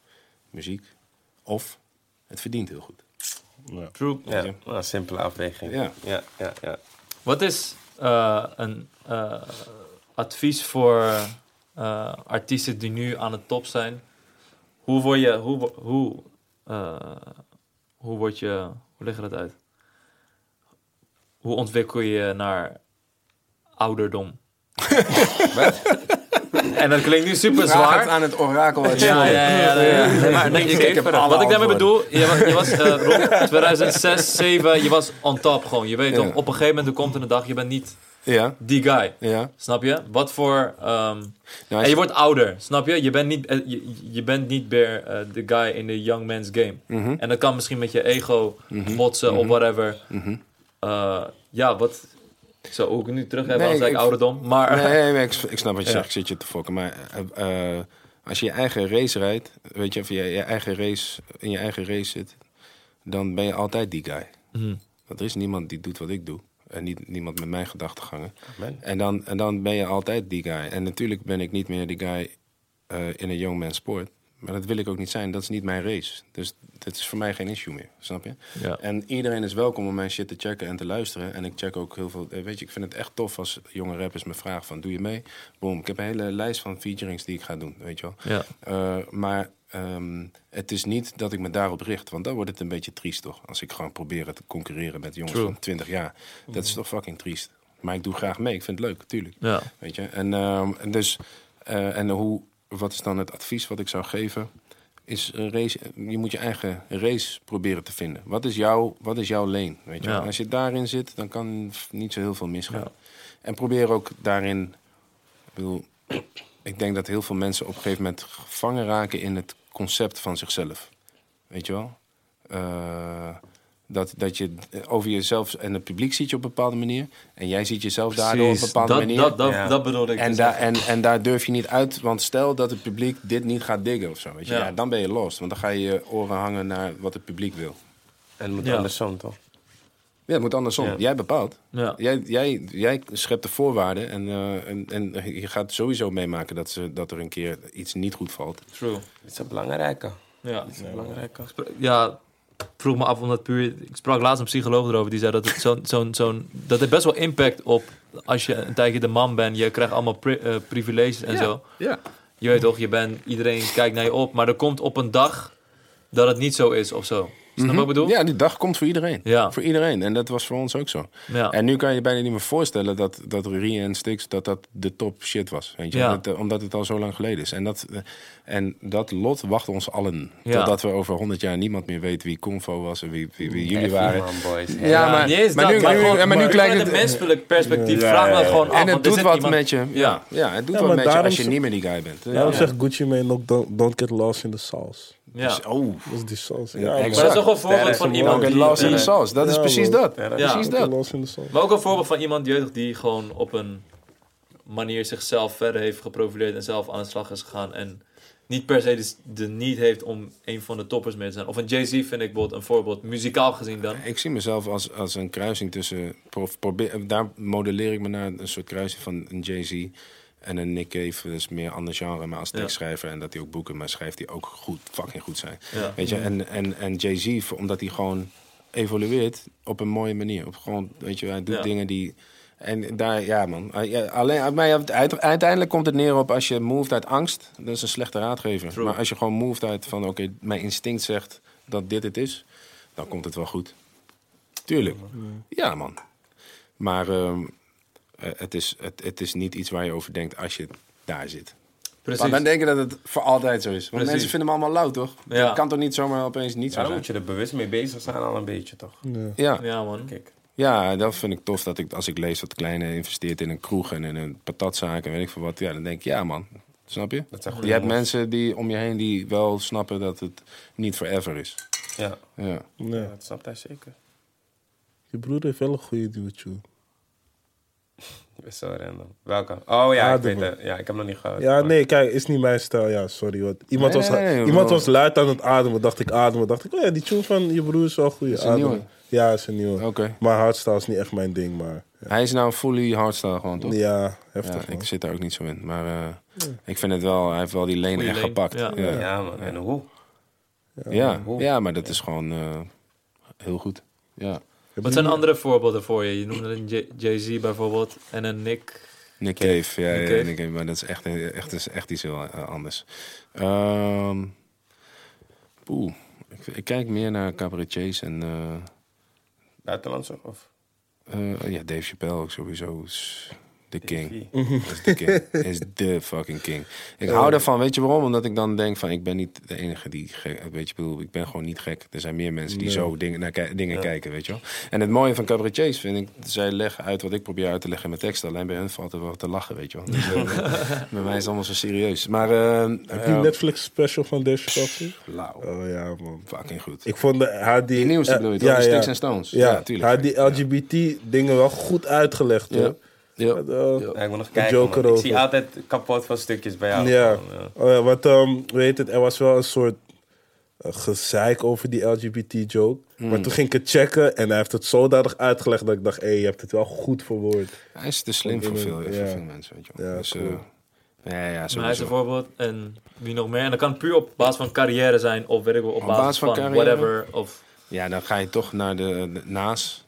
muziek. Of het verdient heel goed. Ja. True. Ja, een simpele afweging. Ja. ja, ja. ja. Wat is eh, een eh, advies voor eh, artiesten die nu aan de top zijn? Hoe word je, hoe, hoe, eh, hoe word je, hoe leg je dat uit? Hoe ontwikkel je naar ouderdom? [LAUGHS] en dat klinkt nu super Vraag zwaar. het aan het orakel. Ja, ja, ja. ja, ja. Nee, maar nee, Ik kijk, heb alle wat ik daarmee bedoel, je was, je was eh, [LAUGHS] rond 2006, 2007, je was on top gewoon. Je weet Ja. toch, op een gegeven moment er komt er een dag, je bent niet Ja, die guy. ja. Snap je? Wat voor... ehm, Nou, en je wordt ouder, snap je? Je bent niet, eh, je, je bent niet meer eh, de guy in de young man's game. Mhm. En dat kan misschien met je ego botsen of whatever. Eh, ja, wat... Zo, hoe ik het nu terug heb, Nee, als ik ik- ouderdom. Maar Nee, nee, nee, ik, ik snap wat je Ja. zegt. Ik zit je te fokken. Maar eh, eh, als je je eigen race rijdt, weet je, of je je eigen race, in je eigen race zit, dan ben je altijd die guy. Mhm. Want er is niemand die doet wat ik doe. En niet, niemand met mijn gedachtegangen. Amen. En dan, en dan ben je altijd die guy. En natuurlijk ben ik niet meer die guy eh, in een young sport. Maar dat wil ik ook niet zijn. Dat is niet mijn race. Dus dit is voor mij geen issue meer. Snap je? Ja. En iedereen is welkom om mijn shit te checken en te luisteren. En ik check ook heel veel. eh, Weet je, ik vind het echt tof als jonge rappers me vragen van doe je mee? Boom. Ik heb een hele lijst van featurings die ik ga doen. Weet je wel. ja. Eh, maar ehm, het is niet dat ik me daarop richt. Want dan wordt het een beetje triest toch? Als ik gewoon probeer te concurreren met jongens True. van 20 jaar. Dat is toch fucking triest. Maar ik doe graag mee. Ik vind het leuk, tuurlijk. ja. Weet je? En, ehm, en dus, eh, en hoe, wat is dan het advies wat ik zou geven? Is een race, je moet je eigen race proberen te vinden. Wat is, jouw, wat is jouw lane? Weet je? Ja. Als je daarin zit, dan kan niet zo heel veel misgaan. Ja. En probeer ook daarin. Ik bedoel, [CLEARS THROAT] ik denk dat heel veel mensen op een gegeven moment gevangen raken in het concept van zichzelf. Weet je wel? Eh, dat, dat je over jezelf en het publiek ziet je op een bepaalde manier. En jij ziet jezelf daardoor op een bepaalde dat, manier. Dat, dat, Ja. dat bedoelde ik En, daar en, en daar durf je niet uit, want stel dat het publiek dit niet gaat diggen of zo. Weet je? Ja. Ja. dan ben je lost, want dan ga je je oren hangen naar wat het publiek wil. En het moet Ja. andersom, toch? Ja, het moet andersom. Ja. Jij bepaalt. Ja. Jij, jij, jij schept de voorwaarden en, eh, en, en je gaat sowieso meemaken dat, ze, dat er een keer iets niet goed valt. True. Dat is een belangrijke. Ja. Dat is een belangrijke. ja, vroeg me af omdat puur. Ik sprak laatst een psycholoog erover die zei dat het zo'n zo'n zo'n dat heeft best wel impact op als je een tijdje de man bent. Je krijgt allemaal pri- eh, privileges en zo. Ja. Je weet toch, je bent iedereen kijkt naar je op, maar er komt op een dag dat het niet zo is of zo. Snap je wat ik bedoel? Ja, die dag komt voor iedereen. Ja. Voor iedereen. En dat was voor ons ook zo. Ja. En nu kan je bijna niet meer voorstellen dat, dat Rie en Stix dat dat de top shit was. Weet je? Ja. Dat, eh, omdat het al zo lang geleden is. En dat, eh, en dat lot wacht ons allen. Ja. Totdat we over 100 jaar niemand meer weet wie Convo was en wie, wie, wie jullie waren. man. Ja, maar, nu, maar nu- gewoon- maar nu maar lijkt vanuit het... menselijk perspectief. Ja, vraag dat gewoon af. En het doet wat iemand- met je. Ja, het doet Ja, wat met je als je niet meer die guy bent. Daarom Ja. zegt Gucci Mane ook, don't, don't get lost in the sauce. Ja. Dus- oh, Dat is die sauce. Ja. Maar dat is toch een voorbeeld van iemand die... lost in the sauce. Dat is Ja, precies dat. Precies dat. Maar ook een voorbeeld van iemand jeugd die gewoon op een manier zichzelf verder heeft geprofileerd en zelf aan de slag is gegaan. En niet per se de, de niet heeft om een van de toppers mee te zijn. Of een Jay-Z vind ik bijvoorbeeld een voorbeeld, muzikaal gezien dan. Ik zie mezelf als, als een kruising tussen. prof- probeer, daar modelleer ik me naar een soort kruising van een Jay-Z en een Nick Cave. Dus meer ander genre, maar als tekstschrijver. En dat hij ook boeken, maar schrijft hij ook goed, fucking goed zijn. Weet je, en, en, en Jay-Z, omdat hij gewoon evolueert op een mooie manier. Op gewoon, weet je, hij doet dingen die. En daar, ja man. Alleen, maar uiteindelijk komt het neer op als je moved uit angst. Dat is een slechte raadgever. True. Maar als je gewoon moved uit van, oké, mijn instinct zegt dat dit het is. Dan komt het wel goed. Tuurlijk. Ja, man. Maar ehm, eh, het, is, het, het is niet iets waar je over denkt als je daar zit. Precies. Maar dan denk je dat het voor altijd zo is. Want Precies. mensen vinden me allemaal lauw, toch? Ja. Het kan toch niet zomaar opeens niet zo Daarom zijn? moet je er bewust mee bezig zijn al een beetje, toch? Ja. Ja. Ja man. Kijk. ja, dat vind ik tof. Dat ik, als ik lees dat Kleine investeert in een kroeg en in een patatzaak en weet ik veel wat. Ja, dan denk ik, ja man. Snap je? Dat zijn goede Je hebt mensen die om je heen die wel snappen dat het niet forever is. Ja, Ja. ja, Ja. dat snapt hij zeker. Je broer heeft wel een goede is zo random. Welke? Oh ja, ik weet het. Ja, ik heb nog niet gehoord. Ja, maar- nee, kijk, is niet mijn stijl. Ja, sorry. Wat. Iemand, Nee, was, nee, nee, iemand was luid aan het ademen. Dacht ik ademen. Dacht ik, oh ja, die tune van je broer is wel goed. Is een nieuwe? Ja, is een nieuwe. Oké. Maar hardstyle is niet echt mijn ding. Maar ja, Hij is nou fully hardstyle gewoon, toch? ja heftig Ja, ik zit daar ook niet zo in. Maar eh, ik vind het wel, hij heeft wel die lane Goeie echt lane, gepakt. ja. Ja, ja. Ja, man. En hoe? ja. maar dat is gewoon eh, heel goed. Ja. Wat zijn andere voorbeelden voor je? Je noemde een Jay-Z bijvoorbeeld en een Nick. Nick Cave, ja, Nick ja, Cave. Nick Cave, maar dat is echt, echt, is echt iets heel eh, anders. Ehm poeh, ik, ik kijk meer naar cabaretiers en eh, Buitenlandse? Of? eh, ja, Dave Chappelle ook sowieso is de king. Davey. Is de king. Is de fucking king. Ik hou daarvan, weet je waarom? Omdat ik dan denk van, ik ben niet de enige die gek, weet je, ik bedoel, ik ben gewoon niet gek. Er zijn meer mensen die Nee. zo dingen, naar dingen kijken, weet je wel. En het mooie van cabaretiers vind ik, zij leggen uit wat ik probeer uit te leggen in mijn teksten. Alleen bij hun valt er wel te lachen, weet je wel. Dus, eh, [LAUGHS] bij mij is het allemaal zo serieus. Maar, eh Heb je die Netflix special van Dave Chappelle? Lauw. Oh ja, man. Fucking goed. Ik vond de, had die... Die nieuwste bedoel je, toch? De Sticks and Stones? Ja, Ja, tuurlijk. Hij had die LGBT-dingen wel goed uitgelegd, Ja. hoor. Ja. Met, eh, Ja, ik moet nog kijken. Joker man. Ik zie altijd kapot van stukjes bij jou. Ja. Oh ja, want ehm, weet het, er was wel een soort eh, gezeik over die LGBT-joke. Hmm. Maar toen ging ik het checken en hij heeft het zodanig uitgelegd dat ik dacht, hé, je hebt het wel goed verwoord. Hij is te slim voor veel, Ja. veel mensen, weet je wel. Ja, dus, cool. eh, ja, ja, Maar hij is een voorbeeld en wie nog meer. En dat kan puur op basis van carrière zijn of weet ik wel, op, basis, basis van whatever. Of, Ja, dan ga je toch naar de, de Naas.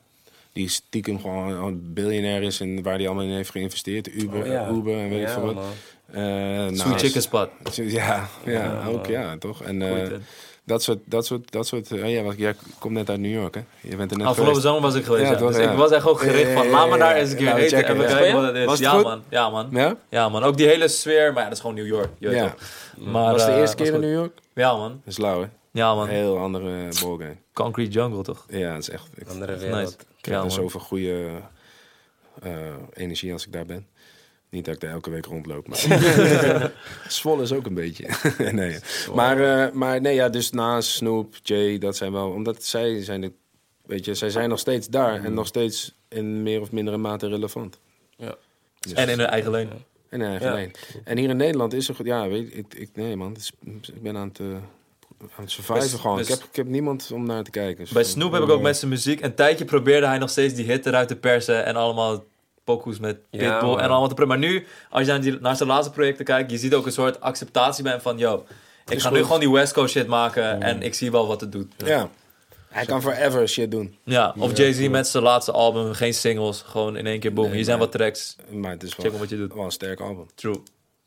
Die stiekem gewoon een biljonair is en waar hij allemaal in heeft geïnvesteerd. Uber, Oh, ja. Uber en weet ik Ja, veel wat. Eh, Sweet Naas. Chicken Spot. [LAUGHS] Ja, ja, Ja, ook ja, toch? En eh, dat soort, dat soort, dat soort. eh, ja, want jij komt net uit New York, hè? Je bent er net Afgelopen geweest. zomer was ik geweest. Ja? Dus Ja. ik was echt ook gericht van, Ja, ja, laat me daar eens een keer we eten. checken, Even ja. kijken wat het is. Was het ja, goed? man. Ja, man. Ja? Ja, man. Ook die hele sfeer. Maar ja, dat is gewoon New York. Je weet Ja. Maar, was de eerste keer in. New York? Ja, man. Dat is lauw, hè? Ja, man. Heel andere ballgame. Concrete Jungle, toch? Ja, het is echt. Ik Andere Nice. wereld. Ik Ja, heb man. er zoveel goede eh, energie als ik daar ben. Niet dat ik daar elke week rondloop, maar... [LAUGHS] Zwolle is ook een beetje. [LAUGHS] nee. Maar, eh, maar nee, ja, dus na Snoop, Jay, dat zijn wel... Omdat zij zijn, de, weet je, zij zijn nog steeds daar en nog steeds in meer of mindere mate relevant. Ja. Dus- En in hun eigen leen. en in eigen Ja. lijn. En hier in Nederland is er... goed- Ja, weet ik, ik, nee man, is- ik ben aan het... eh, aan het surviven Bij- gewoon. bij ik, heb, ik heb niemand om naar te kijken. Dus Bij Snoop heb ik ook met zijn muziek. Een tijdje probeerde hij nog steeds die hit eruit te persen. En allemaal pokoes met Ja, Pitbull man. en allemaal te proberen. Maar nu, als je naar, die, naar zijn laatste projecten kijkt, je ziet ook een soort acceptatie bij hem van... Yo, ik ga nu gewoon die West Coast shit maken en ik zie wel wat het doet. Ja. Hij kan forever shit doen. Ja, of Jay-Z met zijn laatste album, geen singles, gewoon in één keer boom. Nee, Hier zijn maar- wat tracks, Maar het is check wel, wat je doet. wel een sterk album. True,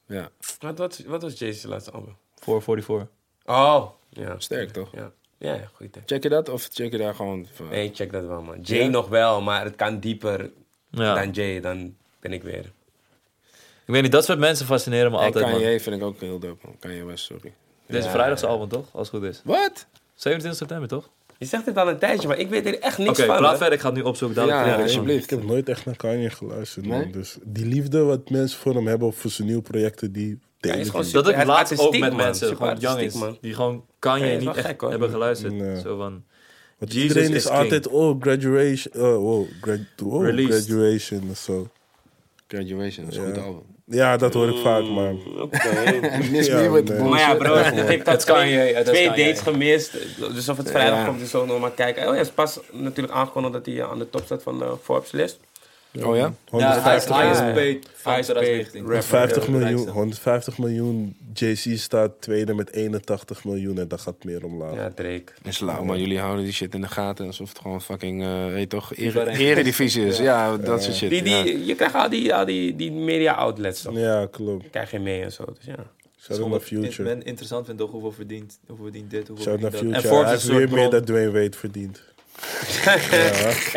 Ja, Wat, wat, wat was Jay's laatste album? 444. Oh, ja. sterk toch? Ja, ja, ja goed. hè. Check je dat of check je daar gewoon... van- Nee, check dat wel, man. Jay Ja? nog wel, maar het kan dieper Ja. dan Jay. Dan ben ik weer. Ik weet niet, dat soort mensen fascineren me En altijd, man. Kanye vind ik ook heel dope, man. Kanye West, sorry. Deze Ja, vrijdag zijn ja. album, toch? Als het goed is. Wat? 27 september, toch? Je zegt het al een tijdje, maar ik weet er echt Oké, niks van. hè. verder. Ik ga het nu opzoeken. Ja, dadelijk. alsjeblieft. Ik heb nooit echt naar Kanye geluisterd, man. Nee? Dus die liefde wat mensen voor hem hebben of voor zijn nieuwe projecten, die delen is gewoon. Dat ik is laatst ook met man. mensen, Super gewoon artistiek, youngins, man. die gewoon Ja, is niet echt gek, hoor. hebben geluisterd. Nee. Zo van, Want Jesus iedereen is is altijd, oh, graduation, oh, wow, grad, Released. graduation of zo. Graduation, dat is een Ja. goed album. Ja, dat hoor ik vaak, maar... [LAUGHS] Ja, bullshit. Maar ja, bro, ik [LAUGHS] Het kan je, twee, het is twee kan je. dates gemist. Dus of het vrijdag Ja. komt, dus ook nog maar kijken. Oh ja, het is pas natuurlijk aangekondigd dat hij eh, aan de top staat van de Forbes-list. Oh ja? ja, 150, hij is ja. paid Highest paid 2019. rapper. 150 Ja, miljoen, rijkste. 150 miljoen. JC staat tweede met 81 miljoen en dat gaat meer omlaag. Ja, Drake. Is lauw, maar jullie houden die shit in de gaten alsof het gewoon fucking, eh weet je toch, eredivisie is. Ja, dat soort shit. Die, die, ja. Je krijgt al die, al die, die media outlets toch? Ja, klopt. Krijg je mee en zo. Dus ja. Shout out naar Future. men interessant vindt toch hoeveel verdient, hoeveel verdient dit, hoeveel Shout out verdient naar dat. Future. En Hij Forbes heeft is weer meer dan Dwayne Wade verdient. Ja,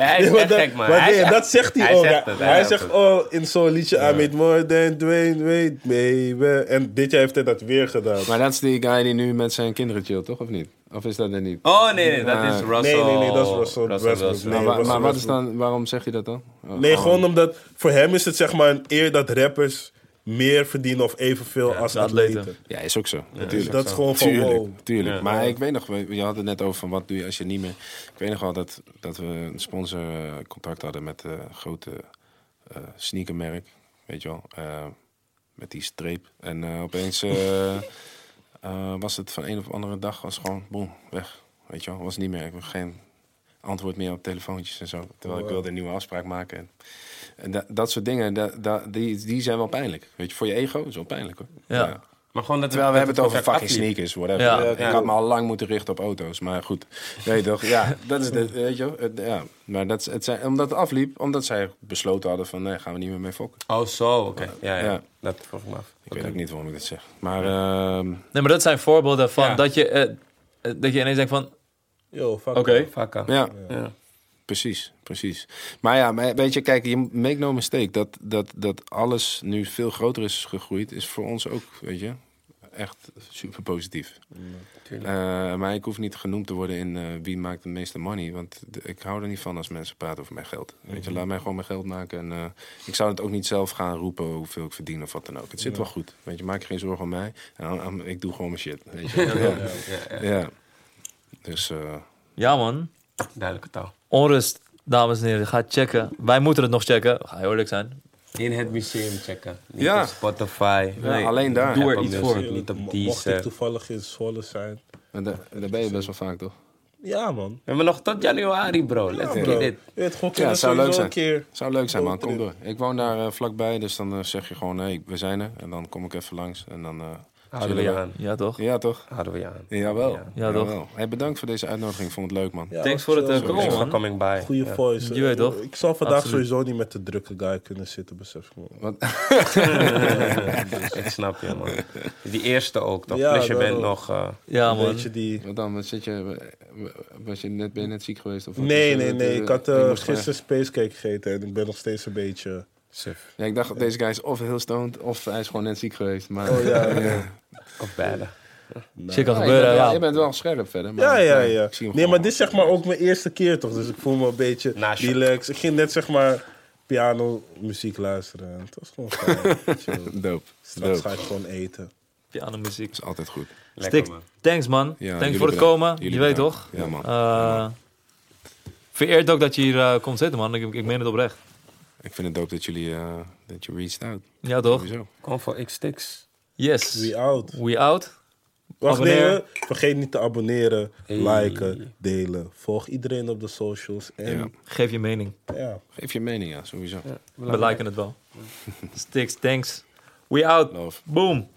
hij is echt dat, gek, man. maar Hij is nee, echt- dat zegt hij, hij ook. zegt Hij, het, hij hij zegt zegt, het. oh, in zo'n liedje, I made more than Dwayne Wade, baby. En dit jaar heeft hij dat weer gedaan. Maar dat is die guy die nu met zijn kinderen chillt, toch? Of niet? Of is dat er niet? Oh nee, nee, dat Ah. is Russell. Nee, nee, nee, dat is Russell Westbrook. Wilson. Nee, maar, wa- Russell maar wat is dan, waarom zeg je dat dan? Oh, Nee, oh. gewoon omdat voor hem is het zeg maar een eer dat rappers meer verdienen of evenveel als atleten. atleten. Ja, is ook zo. Dus Natuurlijk. dat is gewoon van Tuurlijk, wow. tuurlijk. Ja. maar ik weet nog, we- je had het net over van wat doe je als je niet meer... Ik weet nog wel dat, dat we een sponsorcontact hadden met een grote eh, sneakermerk, weet je wel. eh, met die streep. En eh, opeens eh, [LAUGHS] eh, was het van een of andere dag was gewoon boem, weg. Weet je wel, was niet meer. Ik had geen antwoord meer op telefoontjes en zo. Terwijl ik Wow. wilde een nieuwe afspraak maken. En, en da- dat soort dingen, da- da- die, die zijn wel pijnlijk. Weet je, voor je ego is wel pijnlijk hoor. Ja. Maar gewoon dat Terwijl we dat hebben het over fucking sneakers, whatever. Ja. Ja, ik had me al lang moeten richten op auto's, maar goed. Weet je toch? Ja, dat is de, weet je Ja, maar dat, het zijn, omdat het afliep, omdat zij besloten hadden van, nee, gaan we niet meer mee fokken. Oh, zo, oké. Ja, ja, Ja. Dat vroeg me af. Ik weet ook niet waarom ik dat zeg. Maar ehm, Nee, maar dat zijn voorbeelden van Ja. dat, je, eh, eh, dat je ineens denkt van... Yo, fuck Oké. Fakka. ja, Ja. Precies, precies. Maar ja, maar weet je, kijk, je make no mistake. Dat, dat, dat alles nu veel groter is gegroeid, is voor ons ook, weet je, echt super positief. tuurlijk. Eh, maar ik hoef niet genoemd te worden in eh, wie maakt de meeste money. Want ik hou er niet van als mensen praten over mijn geld. Weet je, laat mij gewoon mijn geld maken. En, eh, ik zou het ook niet zelf gaan roepen hoeveel ik verdien of wat dan ook. Het zit wel goed. Weet je, maak je geen zorgen om mij. En ik doe gewoon mijn shit. Weet je. [LAUGHS] Ja. Ja, ja. Ja. Dus eh, Ja man, Duidelijke taal. onrust, dames en heren. Ga checken. Wij moeten het nog checken. Ga heel eerlijk zijn. In het museum checken. Niet Ja. op Spotify. Ja, alleen daar. Doe er Apple iets Music. voor. Niet op Mo- Mocht ik toevallig in Zwolle zijn. en daar, daar ben je best wel vaak, toch? Ja, man. We hebben nog tot januari, bro. Let's Ja, get it. Je gewoon, Ja, het zou leuk zijn. een keer. Zou leuk zijn, man. Kom door. Ik woon daar eh, vlakbij, dus dan eh, zeg je gewoon, hé, we zijn er. En dan kom ik even langs. En dan... eh, Houden we je aan. Ja toch? Ja, toch? Houden we je aan. Jawel. Ja. Ja, toch? Jawel. Hey, bedankt voor deze uitnodiging. Ik vond het leuk, man. Ja, Thanks voor het, eh, komen, man. coming by. Goeie Ja. voice. Je weet toch? Ik zal vandaag Absoluut. sowieso niet met de drukke guy kunnen zitten, besef ik me. [LAUGHS] Wat? Ik snap je, man. Die eerste ook, toch? Ja, Plus je dat bent nog... eh, Ja Een man. beetje die... Wat dan? Wat zit je, was je net, ben je net ziek geweest? Of wat Nee, nee, eh, nee. Ik had eh, gisteren spacecake gegeten en ik ben nog steeds een beetje... suf. Ja, ik dacht, deze guy is of heel stoned of hij is gewoon net ziek geweest. Maar, Oh ja, ja. [LAUGHS] Of beide. Shit kan Ja, je, gebeuren, bent wel, ja. je bent wel scherp verder. Maar, Ja, ja, nee, ja. ik zie hem Nee, maar dit is zeg maar ook mijn eerste keer toch, dus ik voel me een beetje relaxed. Ik ging net zeg maar piano muziek luisteren en het was gewoon fijn. [LAUGHS] Dope. Straks Dope. ga ik gewoon eten. Piano muziek. is altijd goed. Lekker, Stik. man. Thanks man. Ja, Thanks voor het bedankt. komen. Jullie je weet toch? Ja, man. Eh, vereerd ook dat je hier eh, komt zitten man. Ik, ik meen het oprecht. Ik vind het dope dat jullie, eh, dat je reached out. Ja toch? Kom voor X-Sticks. Yes. We out. We out. Wacht, nee, vergeet niet te abonneren, Hey. liken, delen. Volg iedereen op de socials. En Ja. Geef je mening. ja. Geef je mening, ja, sowieso. We liken het wel. Sticks, thanks. We out. Love. Boom.